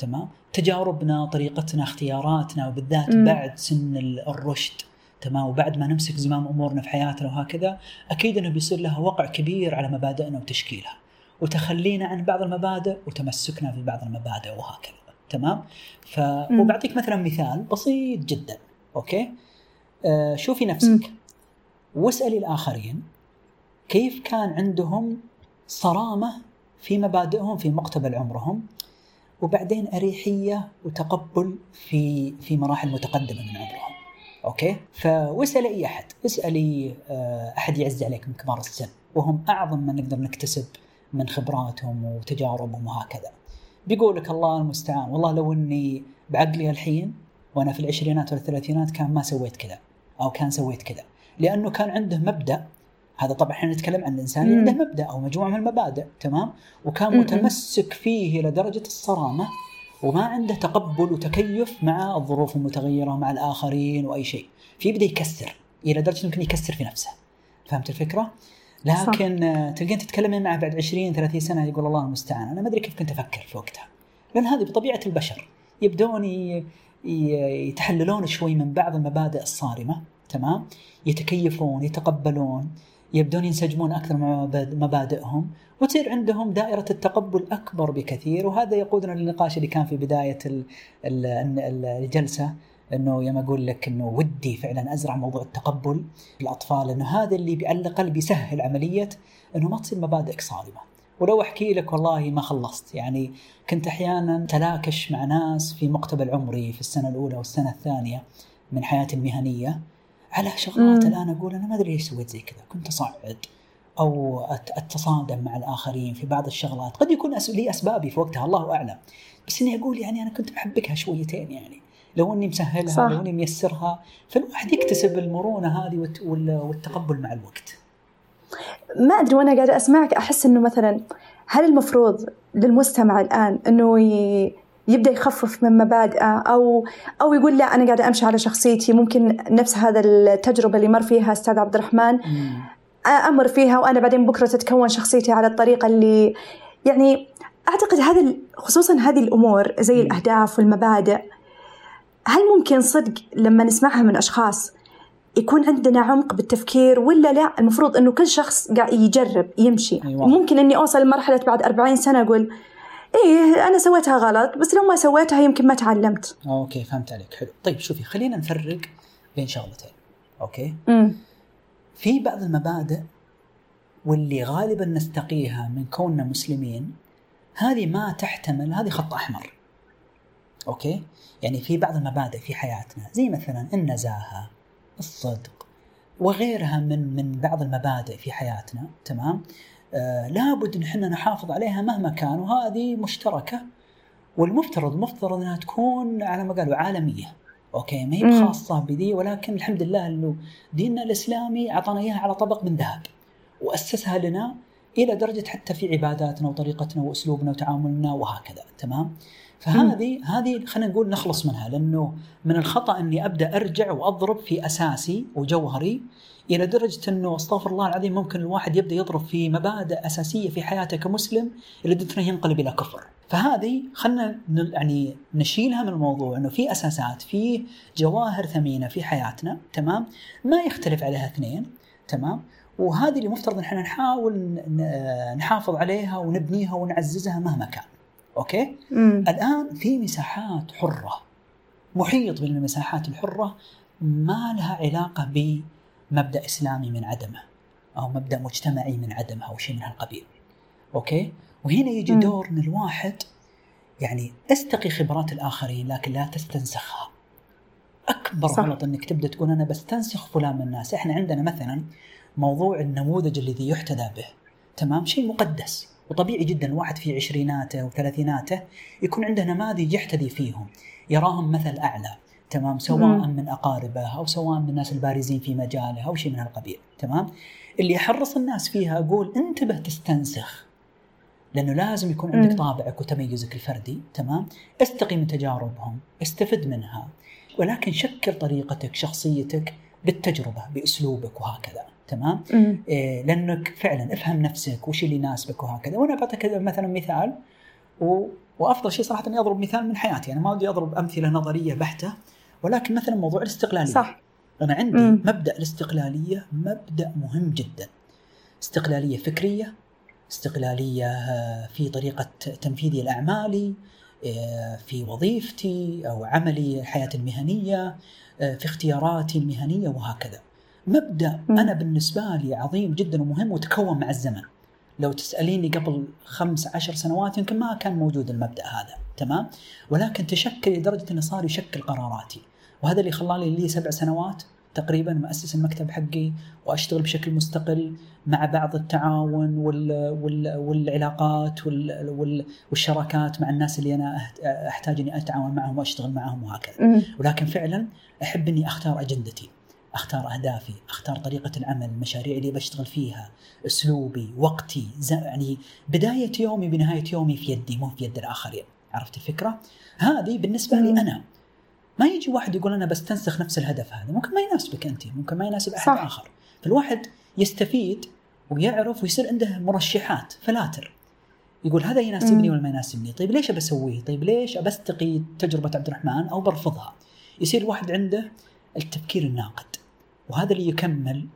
تمام تجاربنا طريقتنا اختياراتنا وبالذات م. بعد سن الرشد تمام؟ وبعد ما نمسك زمام أمورنا في حياتنا وهكذا أكيد إنه بيصير لها وقع كبير على مبادئنا وتشكيلها وتخلينا عن بعض المبادئ وتمسكنا في بعض المبادئ وهكذا تمام؟ ف وبعطيك مثلا مثال بسيط جدا okay؟ آه شوفي نفسك. واسألي الآخرين كيف كان عندهم صرامة في مبادئهم في مقتبل عمرهم؟ وبعدين أريحية وتقبل في في مراحل متقدمة من عمرهم. okay؟ فواسألي أي أحد، اسألي آه، أحد يعز عليك من كبار السن وهم أعظم ما نقدر نكتسب من خبراتهم وتجاربهم وهكذا. بيقول لك الله المستعان، والله لو إني بعقلي الحين وأنا في العشرينات والثلاثينات كان ما سويت كذا أو كان سويت كذا، لأنه كان عنده مبدأ هذا طبعا إحنا نتكلم عن الإنسان اللي عنده مبدأ أو مجموعة من المبادئ تمام؟ وكان متمسك فيه إلى درجة الصرامة وما عنده تقبل وتكيف مع الظروف المتغيرة مع الآخرين وأي شيء. فيبدا يكسر إلى درجة يمكن يكسر في نفسه. فهمت الفكرة؟ لكن تلقين تتكلمين معه بعد 20 30 سنة يقول الله المستعان. أنا ما أدري كيف كنت أفكر في وقتها. لأن هذه بطبيعة البشر. يبدون يتحللون شوي من بعض المبادئ الصارمة تمام؟ يتكيفون يتقبلون. يبدون ينسجمون أكثر مع مبادئهم وتصير عندهم دائرة التقبل أكبر بكثير وهذا يقودنا للنقاش اللي كان في بداية الجلسة إنه يوم أقول لك إنه ودي فعلا أزرع موضوع التقبل في الاطفال إنه هذا اللي على الأقل بيسهل عملية إنه ما تصير مبادئك صارمة. ولو أحكي لك والله ما خلصت يعني كنت أحيانا تلاكش مع ناس في مقتبل عمري في السنة الأولى والسنة الثانية من حياتي المهنية على شغلات الان أقول أنا ما أدري ليش سويت زي كذا. كنت أصعد أو أتصادم مع الآخرين في بعض الشغلات. قد يكون لي أسبابي في وقتها الله أعلم. بس إني أقول يعني أنا كنت محبكها شويتين يعني. لو إني مسهلها صح. لو إني ميسرها فالواحد يكتسب المرونة هذه والتقبل مع الوقت. ما أدري وأنا قاعدة أسمعك أحس إنه مثلا هل المفروض للمستمع الآن إنه يبدأ يخفف من مبادئه أو أو يقول لا أنا قاعدة أمشي على شخصيتي. ممكن نفس هذا التجربة اللي مر فيها أستاذ عبد الرحمن. أمر فيها وأنا بعدين بكرة تتكون شخصيتي على الطريقة اللي يعني أعتقد هذا خصوصا هذه الأمور زي الأهداف والمبادئ هل ممكن صدق لما نسمعها من أشخاص يكون عندنا عمق بالتفكير ولا لا؟ المفروض إنه كل شخص قاعد يجرب يمشي. أيوة. ممكن إني أوصل لمرحلة بعد 40 سنة أقول إيه أنا سويتها غلط بس لو ما سويتها يمكن ما تعلمت. okay فهمت عليك حلو. طيب شوفي خلينا نفرق بين شغلتين okay؟ امم في بعض المبادئ واللي غالبا نستقيها من كوننا مسلمين هذه ما تحتمل هذه خط أحمر أوكي؟ يعني في بعض المبادئ في حياتنا زي مثلا النزاهة الصدق وغيرها من من بعض المبادئ في حياتنا تمام؟ لابد إن إحنا نحافظ عليها مهما كان وهذه مشتركة. والمفترض مفترض إنها تكون على ما قالوا عالمية. أوكي ما هي خاصة بذي ولكن الحمد لله إنه ديننا الإسلامي أعطانا إياها على طبق من ذهب وأسسها لنا إلى درجة حتى في عباداتنا وطريقتنا وأسلوبنا وتعاملنا وهكذا تمام؟ فهذه هذه خلينا نقول نخلص منها لأنه من الخطأ إني أبدأ أرجع وأضرب في أساسي وجوهري إلى درجة أنه أستغفر الله العظيم ممكن الواحد يبدأ يضرب في مبادئ أساسية في حياته كمسلم إلى درجه ينقلب إلى كفر. فهذه خلينا يعني نشيلها من الموضوع أنه في أساسات في جواهر ثمينة في حياتنا تمام ما يختلف عليها اثنين تمام وهذه اللي مفترض إن إحنا نحاول نحافظ عليها ونبنيها ونعززها مهما كان. أوكي؟ مم. الآن في مساحات حرة محيط بالمساحات الحرة ما لها علاقة ب مبدأ إسلامي من عدمه أو مبدأ مجتمعي من عدمه أو شيء من هالقبيل. أوكي؟ وهنا يجي دور ان الواحد يعني استقي خبرات الآخرين لكن لا تستنسخها. أكبر صح. غلط إنك تبدأ تقول أنا بستنسخ فلان من الناس. إحنا عندنا مثلا موضوع النموذج الذي يحتذى به. تمام؟ شيء مقدس. وطبيعي جدا الواحد في عشريناته وثلاثيناته يكون عنده نماذج يحتذي فيهم. يراهم مثل أعلى. تمام؟ سواء مم. من اقاربه أو سواء من الناس البارزين في مجاله أو شيء من هالقبيل تمام؟ اللي احرص الناس فيها أقول انتبه تستنسخ لأنه لازم يكون عندك طابعك وتميزك الفردي تمام؟ استقي من تجاربهم استفد منها ولكن شكل طريقتك شخصيتك بالتجربة بأسلوبك وهكذا تمام؟ إيه لأنك فعلا افهم نفسك وش اللي يناسبك وهكذا. وأنا بعطيك مثلا مثال و وأفضل شيء صراحة اني أضرب مثال من حياتي أنا ما ودي أضرب أمثلة نظرية بحتة ولكن مثلا موضوع الاستقلالية. صح. أنا عندي مم. مبدأ الاستقلالية مبدأ مهم جدا. استقلالية فكرية استقلالية آه، في طريقة تنفيذي لاعمالي آه، في وظيفتي أو عملي الحياة المهنية آه، في اختياراتي المهنية وهكذا. مبدأ مم. أنا بالنسبة لي عظيم جدا ومهم وتكون مع الزمن. لو تسأليني قبل خمس عشر سنوات يمكن ما كان موجود المبدأ هذا تمام؟ ولكن تشكل لدرجة أنه صار يشكل قراراتي. وهذا اللي خلاني لي سبع سنوات تقريبا مؤسس المكتب حقي وأشتغل بشكل مستقل مع بعض التعاون وال وال والعلاقات وال وال والشراكات مع الناس اللي أنا أحتاج إني أتعاون معهم وأشتغل معهم وهكذا. ولكن فعلا أحب إني أختار أجندتي أختار أهدافي أختار طريقة العمل المشاريع اللي بشتغل فيها أسلوبي وقتي يعني بداية يومي بنهاية يومي في يدي مو في يد الآخرين عرفت الفكرة هذه بالنسبة لي. أنا ما يجي واحد يقول أنا بستنسخ نفس الهدف هذا ممكن ما يناسبك أنت ممكن ما يناسب أحد صح. آخر. فالواحد يستفيد ويعرف ويصير عنده مرشحات فلاتر. يقول هذا يناسبني. ولا ما يناسبني؟ طيب ليش بسويه طيب ليش بستقي تجربة عبد الرحمن أو برفضها؟ يصير الواحد عنده التفكير الناقد وهذا اللي يكمل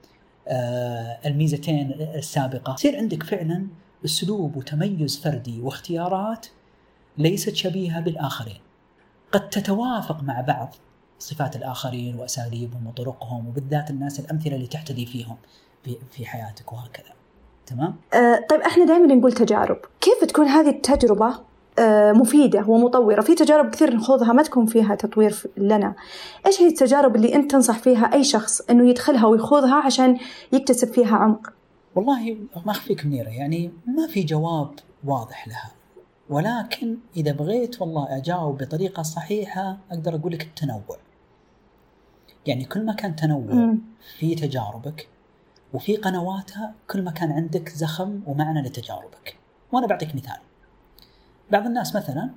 آه الميزتين السابقة. يصير عندك فعلا أسلوب وتميز فردي واختيارات ليست شبيهة بالآخرين. قد تتوافق مع بعض صفات الآخرين وأساليبهم وطرقهم وبالذات الناس الأمثلة اللي تحتذي فيهم في, في حياتك وهكذا. تمام؟ آه، طيب إحنا دائما نقول تجارب. كيف تكون هذه التجربة؟ آه، مفيدة ومطورة؟ في تجارب كثير نخوضها ما تكون فيها تطوير لنا. إيش هي التجارب اللي أنت تنصح فيها أي شخص إنه يدخلها ويخوضها عشان يكتسب فيها عمق؟ والله ما أخفيك منيرة يعني ما في جواب واضح لها. ولكن إذا بغيت والله أجاوب بطريقة صحيحة أقدر أقول لك التنوع. يعني كل ما كان تنوع. في تجاربك وفي قنواتها كل ما كان عندك زخم ومعنى لتجاربك. وأنا بعطيك مثال. بعض الناس مثلا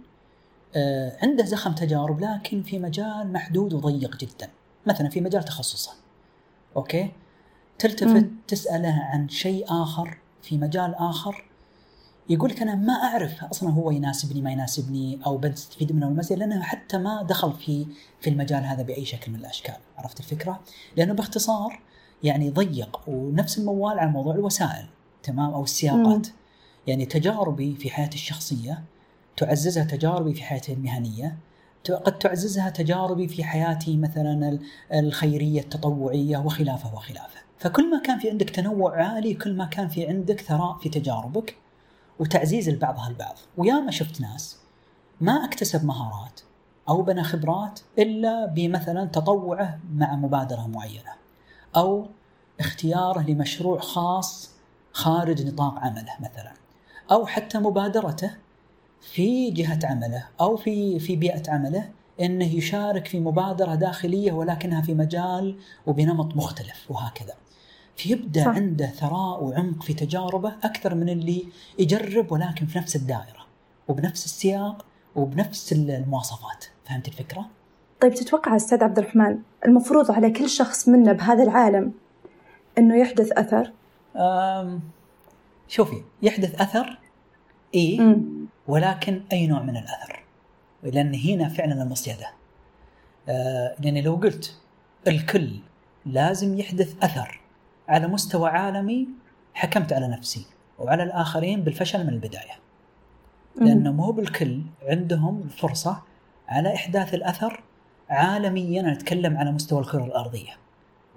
آه، عنده زخم تجارب لكن في مجال محدود وضيق جدا. مثلا في مجال تخصصه. أوكي؟ تلتفت. تسأله عن شيء آخر في مجال آخر يقول لك أنا ما أعرف أصلا هو يناسبني ما يناسبني أو بستفيد منه المسألة لأنه حتى ما دخل في في المجال هذا بأي شكل من الأشكال. عرفت الفكرة؟ لأنه باختصار يعني ضيق ونفس الموال على موضوع الوسائل تمام؟ أو السياقات. يعني تجاربي في حياتي الشخصية تعززها تجاربي في حياتي المهنية قد تعززها تجاربي في حياتي مثلا ال- الخيرية التطوعية وخلافه وخلافه. فكل ما كان في عندك تنوع عالي كل ما كان في عندك ثراء في تجاربك وتعزيز البعضها البعض وياما شفت ناس ما اكتسب مهارات أو بنى خبرات إلا بمثلا تطوعه مع مبادرة معينة أو اختياره لمشروع خاص خارج نطاق عمله مثلا أو حتى مبادرته في جهة عمله أو في في بيئة عمله إنه يشارك في مبادرة داخلية ولكنها في مجال وبنمط مختلف وهكذا. فيبدا صح. عنده ثراء وعمق في تجاربه أكثر من اللي يجرب ولكن في نفس الدائرة وبنفس السياق وبنفس المواصفات، فهمت الفكرة؟ طيب تتوقع أستاذ عبد الرحمن المفروض على كل شخص منا بهذا العالم إنه يحدث أثر أم شوفي يحدث أثر إي مم. ولكن أي نوع من الأثر لأن هنا فعلا المصيدة آه لأن لو قلت الكل لازم يحدث أثر على مستوى عالمي حكمت على نفسي وعلى الآخرين بالفشل من البداية. لأنه مو بالكل عندهم الفرصة على إحداث الأثر عالميا. أنا أتكلم على مستوى الكرة الأرضية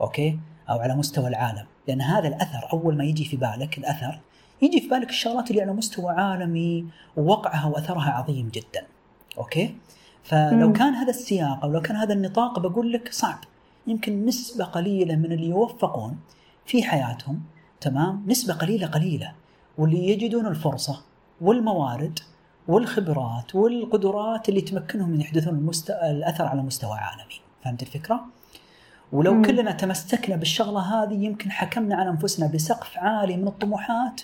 okay؟ أو على مستوى العالم. لأن هذا الأثر أول ما يجي في بالك الأثر يجي في بالك الشغلات اللي على مستوى عالمي ووقعها وأثرها عظيم جدا okay؟ فلو مم. كان هذا السياق أو لو كان هذا النطاق بقول لك صعب. يمكن نسبة قليلة من اللي يوفقون في حياتهم تمام نسبة قليلة قليلة. واللي يجدون الفرصة والموارد والخبرات والقدرات اللي تمكنهم من يحدثون المست... الأثر على مستوى عالمي. فهمت الفكرة؟ ولو مم. كلنا تمسكنا بالشغلة هذه يمكن حكمنا على أنفسنا بسقف عالي من الطموحات.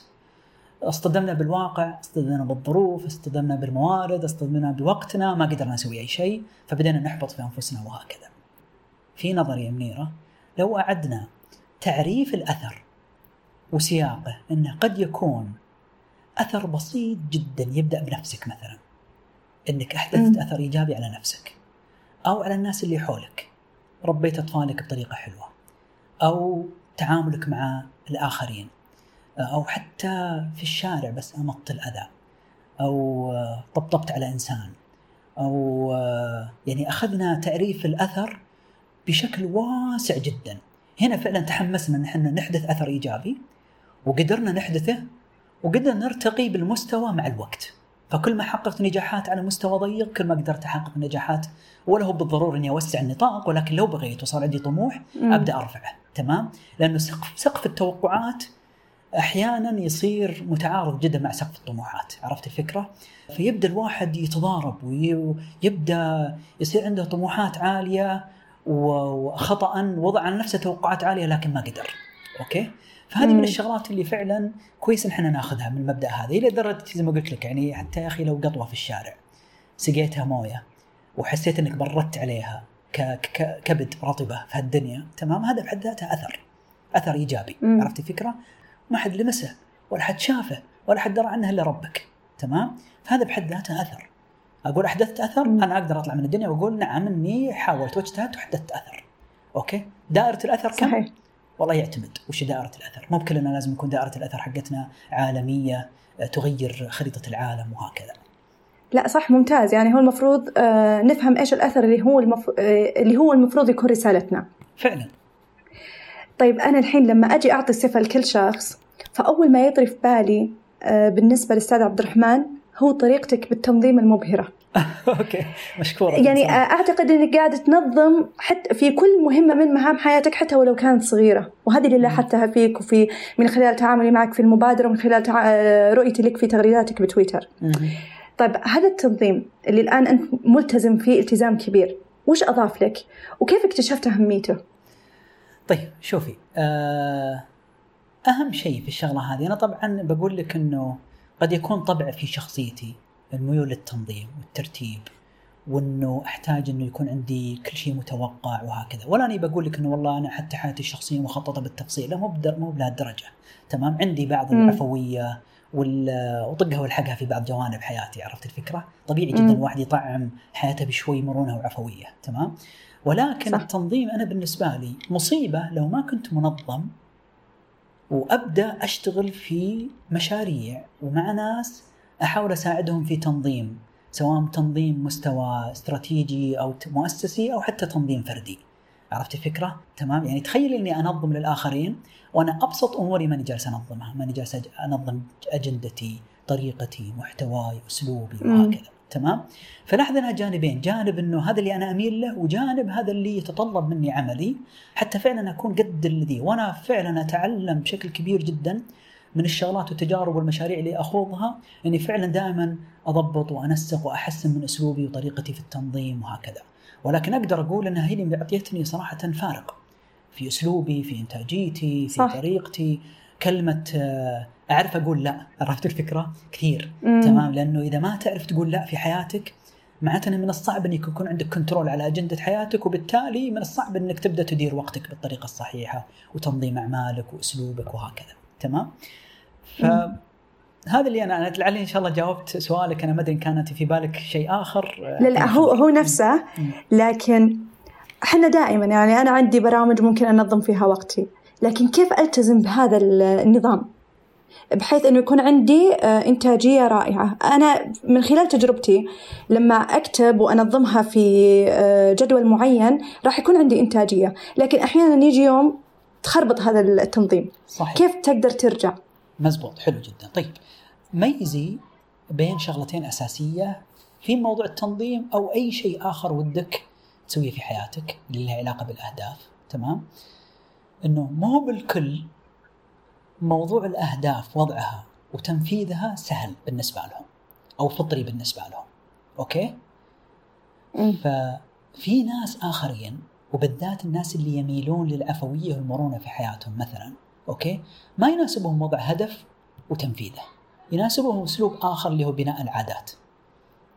اصطدمنا بالواقع اصطدمنا بالظروف اصطدمنا بالموارد اصطدمنا بوقتنا ما قدرنا نسوي أي شيء فبدأنا نحبط في أنفسنا وهكذا. في نظري يا منيرة لو أعدنا تعريف الأثر وسياقه إنه قد يكون أثر بسيط جدا يبدأ بنفسك مثلا. إنك أحدثت أثر إيجابي على نفسك أو على الناس اللي حولك. ربيت أطفالك بطريقة حلوة أو تعاملك مع الآخرين أو حتى في الشارع بس امطت الأذى أو طبطبت على إنسان أو يعني أخذنا تعريف الأثر بشكل واسع جدا. هنا فعلا تحمسنا نحن نحدث أثر إيجابي وقدرنا نحدثه وقدرنا نرتقي بالمستوى مع الوقت. فكل ما حققت نجاحات على مستوى ضيق كل ما قدرت أحقق نجاحات. ولا هو بالضرورة إني أوسع النطاق ولكن لو بغيت وصار عندي طموح أبدأ أرفعه. تمام؟ لأنه سقف سقف التوقعات أحيانا يصير متعارض جدا مع سقف الطموحات. عرفت الفكرة؟ فيبدأ الواحد يتضارب ويبدأ يصير عنده طموحات عالية وخطأ وضع على نفسه توقعات عالية لكن ما قدر. أوكي؟ فهذه من الشغلات اللي فعلا كويس إن إحنا ناخذها من المبدا هذا. إلى درجة زي ما قلت لك يعني حتى يا أخي لو قطوة في الشارع سقيتها موية وحسيت إنك بردت عليها كبد رطبة في هالدنيا تمام؟ هذا بحد ذاته أثر أثر إيجابي. مم. عرفت الفكرة؟ ما حد لمسه ولا حد شافه ولا حد درى عنه إلا ربك تمام؟ فهذا بحد ذاته أثر. أقول احدثت اثر. أنا أقدر أطلع من الدنيا وأقول نعم إني حاولت واجتهدت وأحدثت اثر أوكي؟ دائرة الأثر كم؟ صحيح. والله يعتمد وش دائرة الأثر مو بكلنا لازم يكون دائرة الأثر حقتنا عالمية آه، تغير خريطة العالم وهكذا لا صح ممتاز يعني هو المفروض آه، نفهم إيش الأثر اللي هو المف... آه، اللي هو المفروض يكون رسالتنا فعلا طيب أنا الحين لما أجي أعطي صفه لكل شخص فأول ما يطري في بالي بالنسبة للأستاذ عبد الرحمن هو طريقتك بالتنظيم المبهرة أوكي مشكورة يعني أعتقد إنك قاعدة تنظم حتى في كل مهمة من مهام حياتك حتى ولو كانت صغيرة. وهذه اللي لاحظتها فيك وفي من خلال تعاملي معك في المبادرة ومن خلال رؤيتي لك في تغريداتك بتويتر. طيب هذا التنظيم اللي الآن أنت ملتزم فيه التزام كبير وش أضاف لك؟ وكيف اكتشفت أهميته؟ طيب شوفي آه، أهم شيء في الشغلة هذه أنا طبعا بقول لك إنه قد يكون طبع في شخصيتي. الميول للتنظيم والترتيب وإنه أحتاج إنه يكون عندي كل شيء متوقع وهكذا ولا اني بقول لك إنه والله أنا حتى حياتي الشخصية مخططة بالتفصيل لا مو مو بهالدرجه تمام عندي بعض العفوية وطقها والحقها في بعض جوانب حياتي عرفت الفكرة؟ طبيعي جدا الواحد يطعم حياته بشوي مرونة وعفوية تمام؟ ولكن صح. التنظيم أنا بالنسبة لي مصيبة لو ما كنت منظم وأبدأ أشتغل في مشاريع ومع ناس أحاول أساعدهم في تنظيم سواء تنظيم مستوى استراتيجي أو مؤسسي أو حتى تنظيم فردي عرفت الفكرة؟ تمام يعني تخيل إني أنظم للآخرين وأنا أبسط أموري ماني جالس أنظمها، ماني جالس أنظم أجندتي، طريقتي، محتواي، أسلوبي وهكذا، تمام؟ فلاحظ انها جانبين، جانب إنه هذا اللي أنا أميل له وجانب هذا اللي يتطلب مني عملي حتى فعلا أكون قد الذي وأنا فعلا أتعلم بشكل كبير جدا من الشغلات والتجارب والمشاريع اللي أخوضها إني فعلا دائما أضبط وأنسق وأحسن من أسلوبي وطريقتي في التنظيم وهكذا. ولكن أقدر أقول انها هي اللي اعطيتني صراحة فارق في أسلوبي في إنتاجيتي في صح. طريقتي كلمة آه، أعرف أقول لا عرفت الفكرة كثير مم. تمام لأنه إذا ما تعرف تقول لا في حياتك معناته من الصعب إنك يكون عندك كنترول على أجندة حياتك وبالتالي من الصعب إنك تبدأ تدير وقتك بالطريقة الصحيحة وتنظيم أعمالك وأسلوبك وهكذا تمام؟ ف هذا اللي أنا لعلي إن شاء الله جاوبت سؤالك. أنا ما أدري إن كانت في بالك شيء آخر. لا لا هو هو نفسه. لكن إحنا دائما يعني أنا عندي برامج ممكن أنظم فيها وقتي. لكن كيف ألتزم بهذا النظام؟ بحيث إنه يكون عندي آه، إنتاجية رائعة. أنا من خلال تجربتي لما أكتب وأنظمها في آه، جدول معين راح يكون عندي إنتاجية. لكن أحيانا يجي يوم تخربط هذا التنظيم. صحيح. كيف تقدر ترجع؟ مزبوط. حلو جدا. طيب ميزي بين شغلتين أساسية في موضوع التنظيم أو أي شيء آخر ودك تسويه في حياتك اللي لها علاقة بالأهداف؟ تمام؟ إنه مو بالكل موضوع الأهداف وضعها وتنفيذها سهل بالنسبة لهم أو فطري بالنسبة لهم. أوكي؟ ففي ناس آخرين وبالذات الناس اللي يميلون للعفويه والمرونة في حياتهم مثلا okay ما يناسبهم وضع هدف وتنفيذه يناسبهم أسلوب آخر اللي هو بناء العادات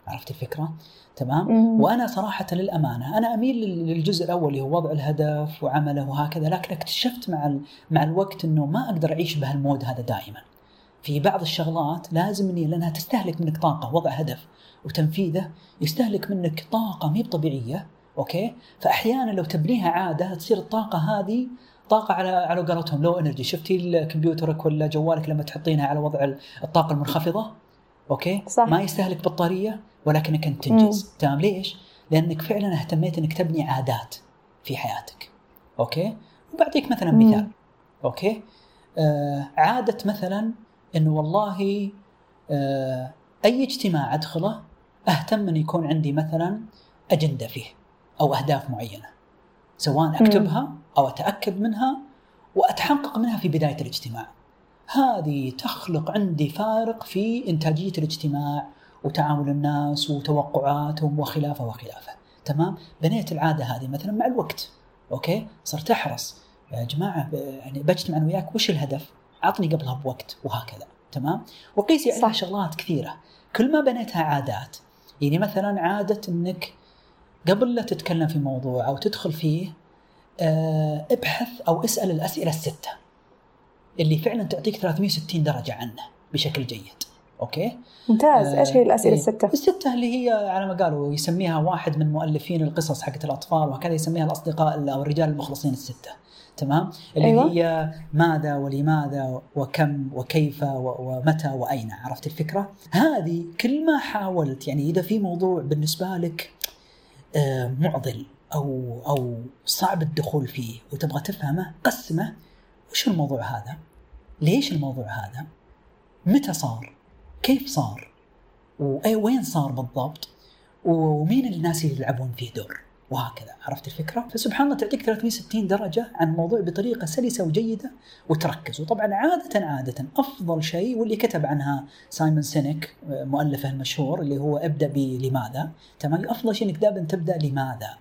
عرفت الفكرة؟ تمام؟ مم. وأنا صراحة للأمانة أنا أميل للجزء الأول اللي هو وضع الهدف وعمله وهكذا لكن اكتشفت مع مع الوقت إنه ما أقدر أعيش بهال mode هذا دائما. في بعض الشغلات لازم إني لأنها تستهلك منك طاقة وضع هدف وتنفيذه يستهلك منك طاقة مي طبيعية okay؟ فأحيانا لو تبنيها عادة تصير الطاقة هذه طاقة على على قولتهم low energy شفتي كمبيوترك ولا جوالك لما تحطينها على وضع الطاقة المنخفضة؟ okay؟ صح. ما يستهلك بطارية ولكنك أنت تنجز. تمام ليش؟ لأنك فعلا اهتميت إنك تبني عادات في حياتك. okay؟ وبعطيك مثلا مم. مثال. okay؟ آه عادة مثلا انه والله آه أي اجتماع أدخله أهتم إن يكون عندي مثلا أجندة فيه. أو أهداف معينة سواء أكتبها أو أتأكد منها وأتحقق منها في بداية الاجتماع. هذه تخلق عندي فارق في إنتاجية الاجتماع وتعامل الناس وتوقعاتهم وخلافه وخلافه. تمام؟ بنيت العادة هذه مثلا مع الوقت. أوكي؟ صرت أحرص. يا جماعة يعني بجتمع أنا وياك وش الهدف؟ أعطني قبلها بوقت وهكذا. تمام؟ وقيسي عليها. شغلات كثيرة. كل ما بنيتها عادات يعني مثلا عادة إنك قبل لا تتكلم في موضوع أو تدخل فيه آه، ابحث أو اسأل الأسئلة الستة اللي فعلا تعطيك 360 درجة عنه بشكل جيد. أوكي؟ ممتاز. إيش هي الأسئلة إيه. الستة؟ الستة اللي هي على ما قالوا يسميها واحد من مؤلفين القصص حقت الأطفال وهكذا يسميها الأصدقاء أو الرجال المخلصين الستة. تمام؟ اللي أيوة. هي ماذا ولماذا وكم وكيف ومتى وأين. عرفت الفكرة؟ هذه كل ما حاولت يعني إذا في موضوع بالنسبة لك آه، معضل أو أو صعب الدخول فيه وتبغى تفهمه قسمه. وش الموضوع هذا؟ ليش الموضوع هذا؟ متى صار؟ كيف صار؟ وين صار بالضبط؟ ومين الناس اللي يلعبون فيه دور؟ وهكذا. عرفت الفكرة؟ فسبحان الله تعطيك 360 درجة عن الموضوع بطريقة سلسة وجيدة وتركز. وطبعا عاده عادة أفضل شيء واللي كتب عنها سايمون سينيك مؤلفه المشهور اللي هو ابدأ بلماذا. تمام؟ أفضل شيء إنك دائما تبدأ لماذا.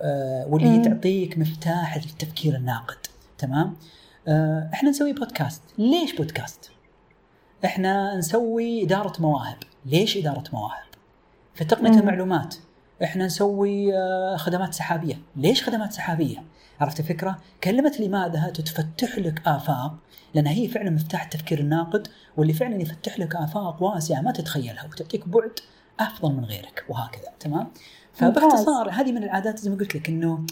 آه، واللي مم. تعطيك مفتاح التفكير الناقد. تمام؟ آه، إحنا نسوي بودكاست. ليش بودكاست؟ إحنا نسوي إدارة مواهب. ليش إدارة مواهب؟ في تقنية مم. المعلومات. إحنا نسوي آه، خدمات سحابية. ليش خدمات سحابية؟ عرفت الفكرة؟ كلمة لماذا تفتح لك آفاق؟ لأن هي فعلا مفتاح التفكير الناقد واللي فعلا يفتح لك آفاق واسعة ما تتخيلها وتعطيك بعد أفضل من غيرك وهكذا. تمام؟ فباختصار هذه من العادات زي ما قلت لك إنه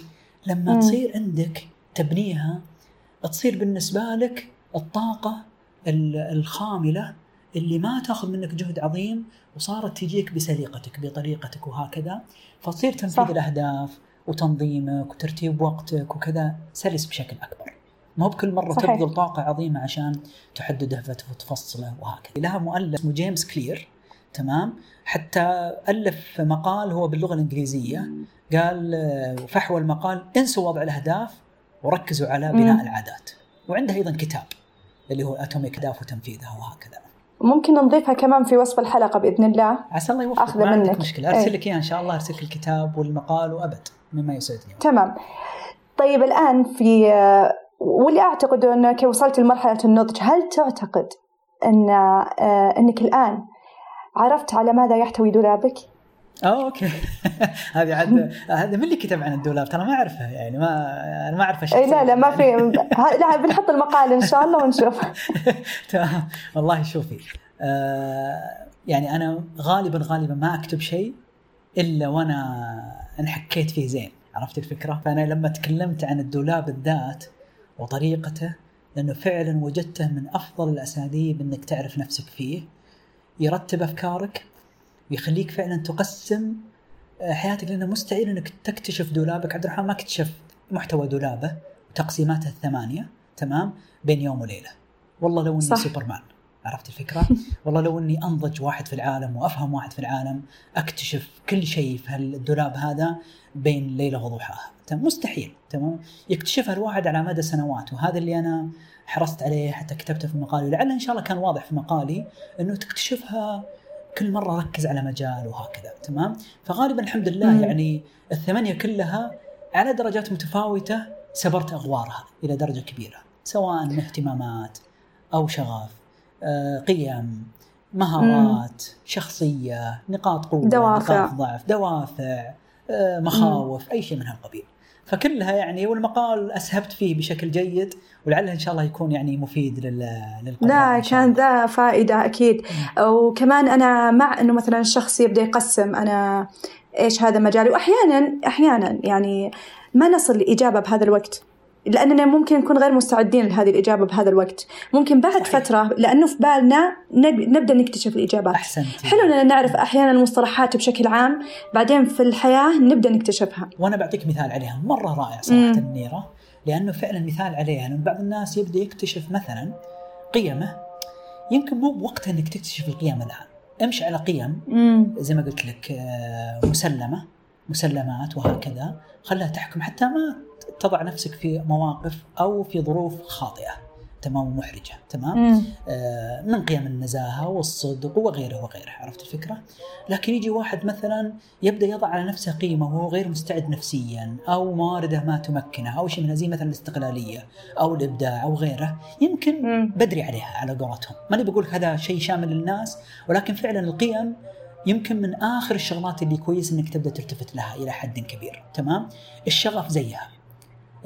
لما مم. تصير عندك تبنيها تصير بالنسبة لك الطاقة ال- الخاملة اللي ما تاخذ منك جهد عظيم وصارت تجيك بسليقتك بطريقتك وهكذا. فتصير تنفيذ صح. الأهداف وتنظيمك وترتيب وقتك وكذا سلس بشكل أكبر. ما هو بكل مرة صحيح. تبذل طاقة عظيمة عشان تحدد هدف وتفصله وهكذا. لها مؤلف اسمه جيمس كلير تمام؟ حتى ألف مقال هو باللغة الإنجليزية. قال فحوى المقال انسوا وضع الأهداف وركزوا على بناء. العادات. وعنده أيضا كتاب اللي هو Atomic اهداف وتنفيذها وهكذا. ممكن نضيفها كمان في وصف الحلقة بإذن الله. عسى الله يوفقك. ما عندك منك. مشكلة. أرسل إيه. لك اياه إن شاء الله. أرسل لك الكتاب والمقال وأبد. مما يسعدني. تمام. طيب الآن في واللي أعتقد أنك وصلت لمرحلة النضج هل تعتقد أن آه، أنك الآن عرفت على ماذا يحتوي دولابك؟ آه أوكي. هذه عاد هذا من اللي كتب عن الدولاب؟ ترى ما أعرفها يعني ما أنا ما أعرف أي لا لا ما في. لا بنحط المقال إن شاء الله ونشوف. تمام. والله شوفي آه يعني أنا غالبا غالبا ما أكتب شيء إلا وأنا انحكيت فيه زين عرفت الفكرة؟ فأنا لما تكلمت عن الدولاب بالذات وطريقته لأنه فعلا وجدته من أفضل الأساليب إنك تعرف نفسك فيه يرتب أفكارك ويخليك فعلا تقسم آه، حياتك لأنه مستحيل إنك تكتشف دولابك. عبد الرحمن ما اكتشف محتوى دولابه وتقسيماته الثمانية تمام بين يوم وليلة. والله لو إني صح. سوبرمان عرفت الفكرة؟ والله لو إني أنضج واحد في العالم وأفهم واحد في العالم أكتشف كل شيء في هالدولاب هذا بين ليلة وضحاها. تمام؟ مستحيل تمام؟ يكتشفها الواحد على مدى سنوات وهذا اللي أنا حرصت عليه حتى كتبته في مقالي ولعل إن شاء الله كان واضح في مقالي إنه تكتشفها كل مرة ركز على مجال وهكذا تمام فغالبا الحمد لله مم. يعني الثمانية كلها على درجات متفاوتة سبرت أغوارها إلى درجة كبيرة سواء من اهتمامات أو شغف آه، قيم مهارات شخصية نقاط قوة دوافع. نقاط ضعف دوافع آه، مخاوف أي شيء من هالقبيل فكلها يعني والمقال أسهبت فيه بشكل جيد ولعله إن شاء الله يكون يعني مفيد لل لا كان ذا فائدة أكيد. وكمان أنا مع إنه مثلا الشخص يبدأ يقسم أنا إيش هذا مجالي واحيانا أحيانا يعني ما نصل لإجابة بهذا الوقت. لأننا ممكن نكون غير مستعدين لهذه الإجابة بهذا الوقت. ممكن بعد صحيح. فترة لأنه في بالنا نبدأ نكتشف الإجابات. احسنت حلو إننا نعرف أحيانا المصطلحات بشكل عام بعدين في الحياة نبدأ نكتشفها. وأنا بعطيك مثال عليها مرة رائع صراحة النيرة لأنه فعلا مثال عليها إنه بعض الناس يبدأ يكتشف مثلا قيمة يمكن مو بوقتها إنك تكتشف القيم الآن. امشي على قيم زي ما قلت لك آه، مسلمة مسلمات وهكذا خلها تحكم حتى ما تضع نفسك في مواقف أو في ظروف خاطئة تمام ومحرجة تمام؟ آه من قيم النزاهة والصدق وغيره وغيره عرفت الفكرة؟ لكن يجي واحد مثلا يبدأ يضع على نفسه قيمة وهو غير مستعد نفسيا أو موارده ما تمكنه أو شيء من زي مثلا الاستقلالية أو الإبداع أو غيره يمكن مم. بدري عليها على قولتهم. ماني بقول هذا شيء شامل للناس ولكن فعلا القيم يمكن من آخر الشغلات اللي كويس إنك تبدأ تلتفت لها إلى حد كبير تمام؟ الشغف زيها.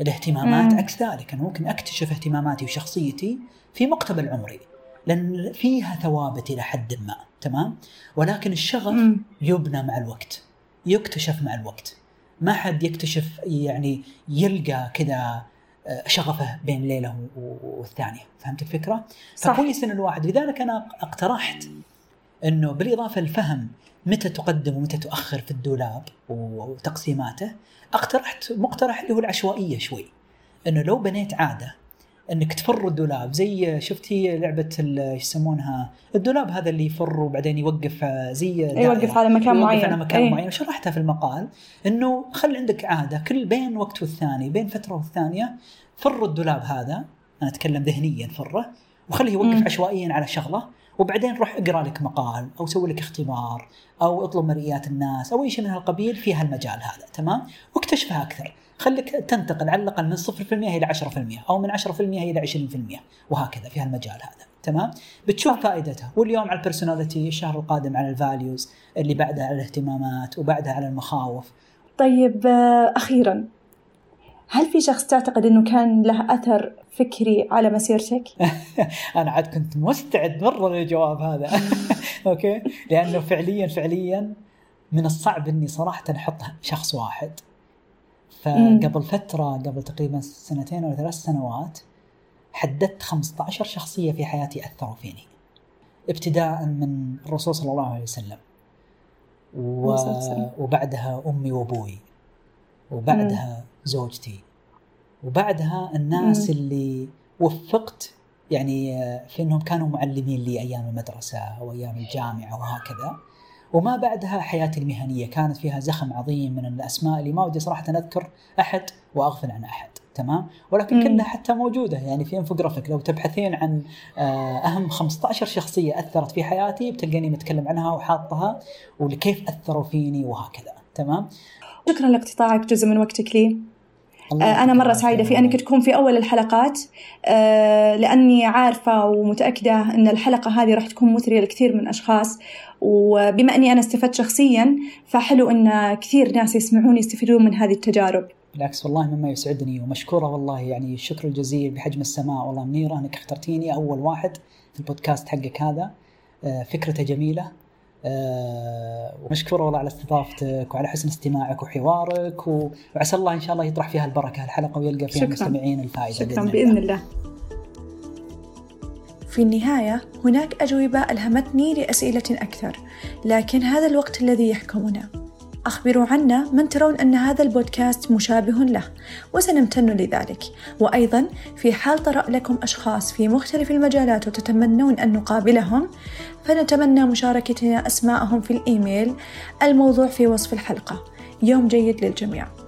الاهتمامات عكس ذلك. أنا ممكن أكتشف اهتماماتي وشخصيتي في مقتبل عمري لأن فيها ثوابت إلى حد ما تمام؟ ولكن الشغف مم. يبنى مع الوقت يكتشف مع الوقت. ما حد يكتشف يعني يلقى كذا آه، شغفه بين ليلة والثانية. فهمت الفكرة؟ صح. فكويس إن الواحد لذلك أنا اقترحت إنه بالإضافة للفهم متى تقدم ومتى تؤخر في الدولاب وتقسيماته؟ اقترحت مقترح اللي هو العشوائية شوي إنه لو بنيت عادة إنك تفر الدولاب زي شفتي لعبة يسمونها؟ الدولاب هذا اللي يفر وبعدين يوقف زي يوقف على مكان يوقف معين. على مكان أي. معين. شرحتها في المقال إنه خلي عندك عادة كل بين وقت والثاني بين فترة والثانية فر الدولاب هذا أنا أتكلم ذهنيا فره وخليه يوقف م. عشوائيا على شغلة. وبعدين روح اقرأ لك مقال أو سوي لك اختبار أو اطلب مرئيات الناس أو أي شيء من هالقبيل في هالمجال هذا تمام؟ واكتشفها أكثر. خليك تنتقل على الأقل من 0% إلى 10% أو من 10% إلى 20% وهكذا في هالمجال هذا تمام؟ بتشوف فائدتها. واليوم على ال personality الشهر القادم على ال values اللي بعدها على الاهتمامات وبعدها على المخاوف. طيب آه، أخيرا هل في شخص تعتقد إنه كان له أثر فكري على مسيرتك؟ أنا عاد كنت مستعد مرة للجواب هذا. أوكي؟ لأنه فعليا فعليا من الصعب إني صراحة أحط شخص واحد. فقبل فترة قبل تقريبا سنتين ولا ثلاث سنوات حددت 15 شخصية في حياتي أثروا فيني. ابتداء من الرسول صلى الله عليه وسلم. و... وبعدها أمي وأبوي. وبعدها زوجتي. وبعدها الناس مم. اللي وفقت يعني في إنهم كانوا معلمين لي أيام المدرسة أو أيام الجامعة وهكذا وما بعدها حياتي المهنية كانت فيها زخم عظيم من الأسماء اللي ما ودي صراحة أذكر أحد وأغفل عن أحد تمام؟ ولكن مم. كلها حتى موجودة يعني في انفوجرافيك لو تبحثين عن آه، أهم 15 شخصية أثرت في حياتي بتلقيني متكلم عنها وحاطها وكيف أثروا فيني وهكذا تمام؟ شكرا لاقتطاعك جزء من وقتك لي. آه، أنا مرة سعيدة في أنك تكون في أول الحلقات. آه، لأني عارفة ومتأكدة أن الحلقة هذه راح تكون مثرية لكثير من الأشخاص. وبما أني أنا استفدت شخصيا فحلو أن كثير ناس يسمعون يستفيدون من هذه التجارب. بالعكس والله مما يسعدني ومشكورة والله. يعني الشكر الجزيل بحجم السماء. والله منيرة أنك اخترتيني أول واحد في البودكاست حقك هذا. آه، فكرته جميلة. أه والله على استضافتك وعلى حسن استماعك وحوارك وعسى الله إن شاء الله يطرح فيها البركة. الحلقة ويلقى فيها المستمعين الفائدة شكرا بإذن الله. الله. في النهاية هناك أجوبة ألهمتني لأسئلة أكثر لكن هذا الوقت الذي يحكمنا. أخبروا عنا من ترون أن هذا البودكاست مشابه له وسنمتن لذلك. وأيضا في حال طرأ لكم أشخاص في مختلف المجالات وتتمنون أن نقابلهم فنتمنى مشاركتنا أسماءهم في الإيميل الموضوع في وصف الحلقة. يوم جيد للجميع.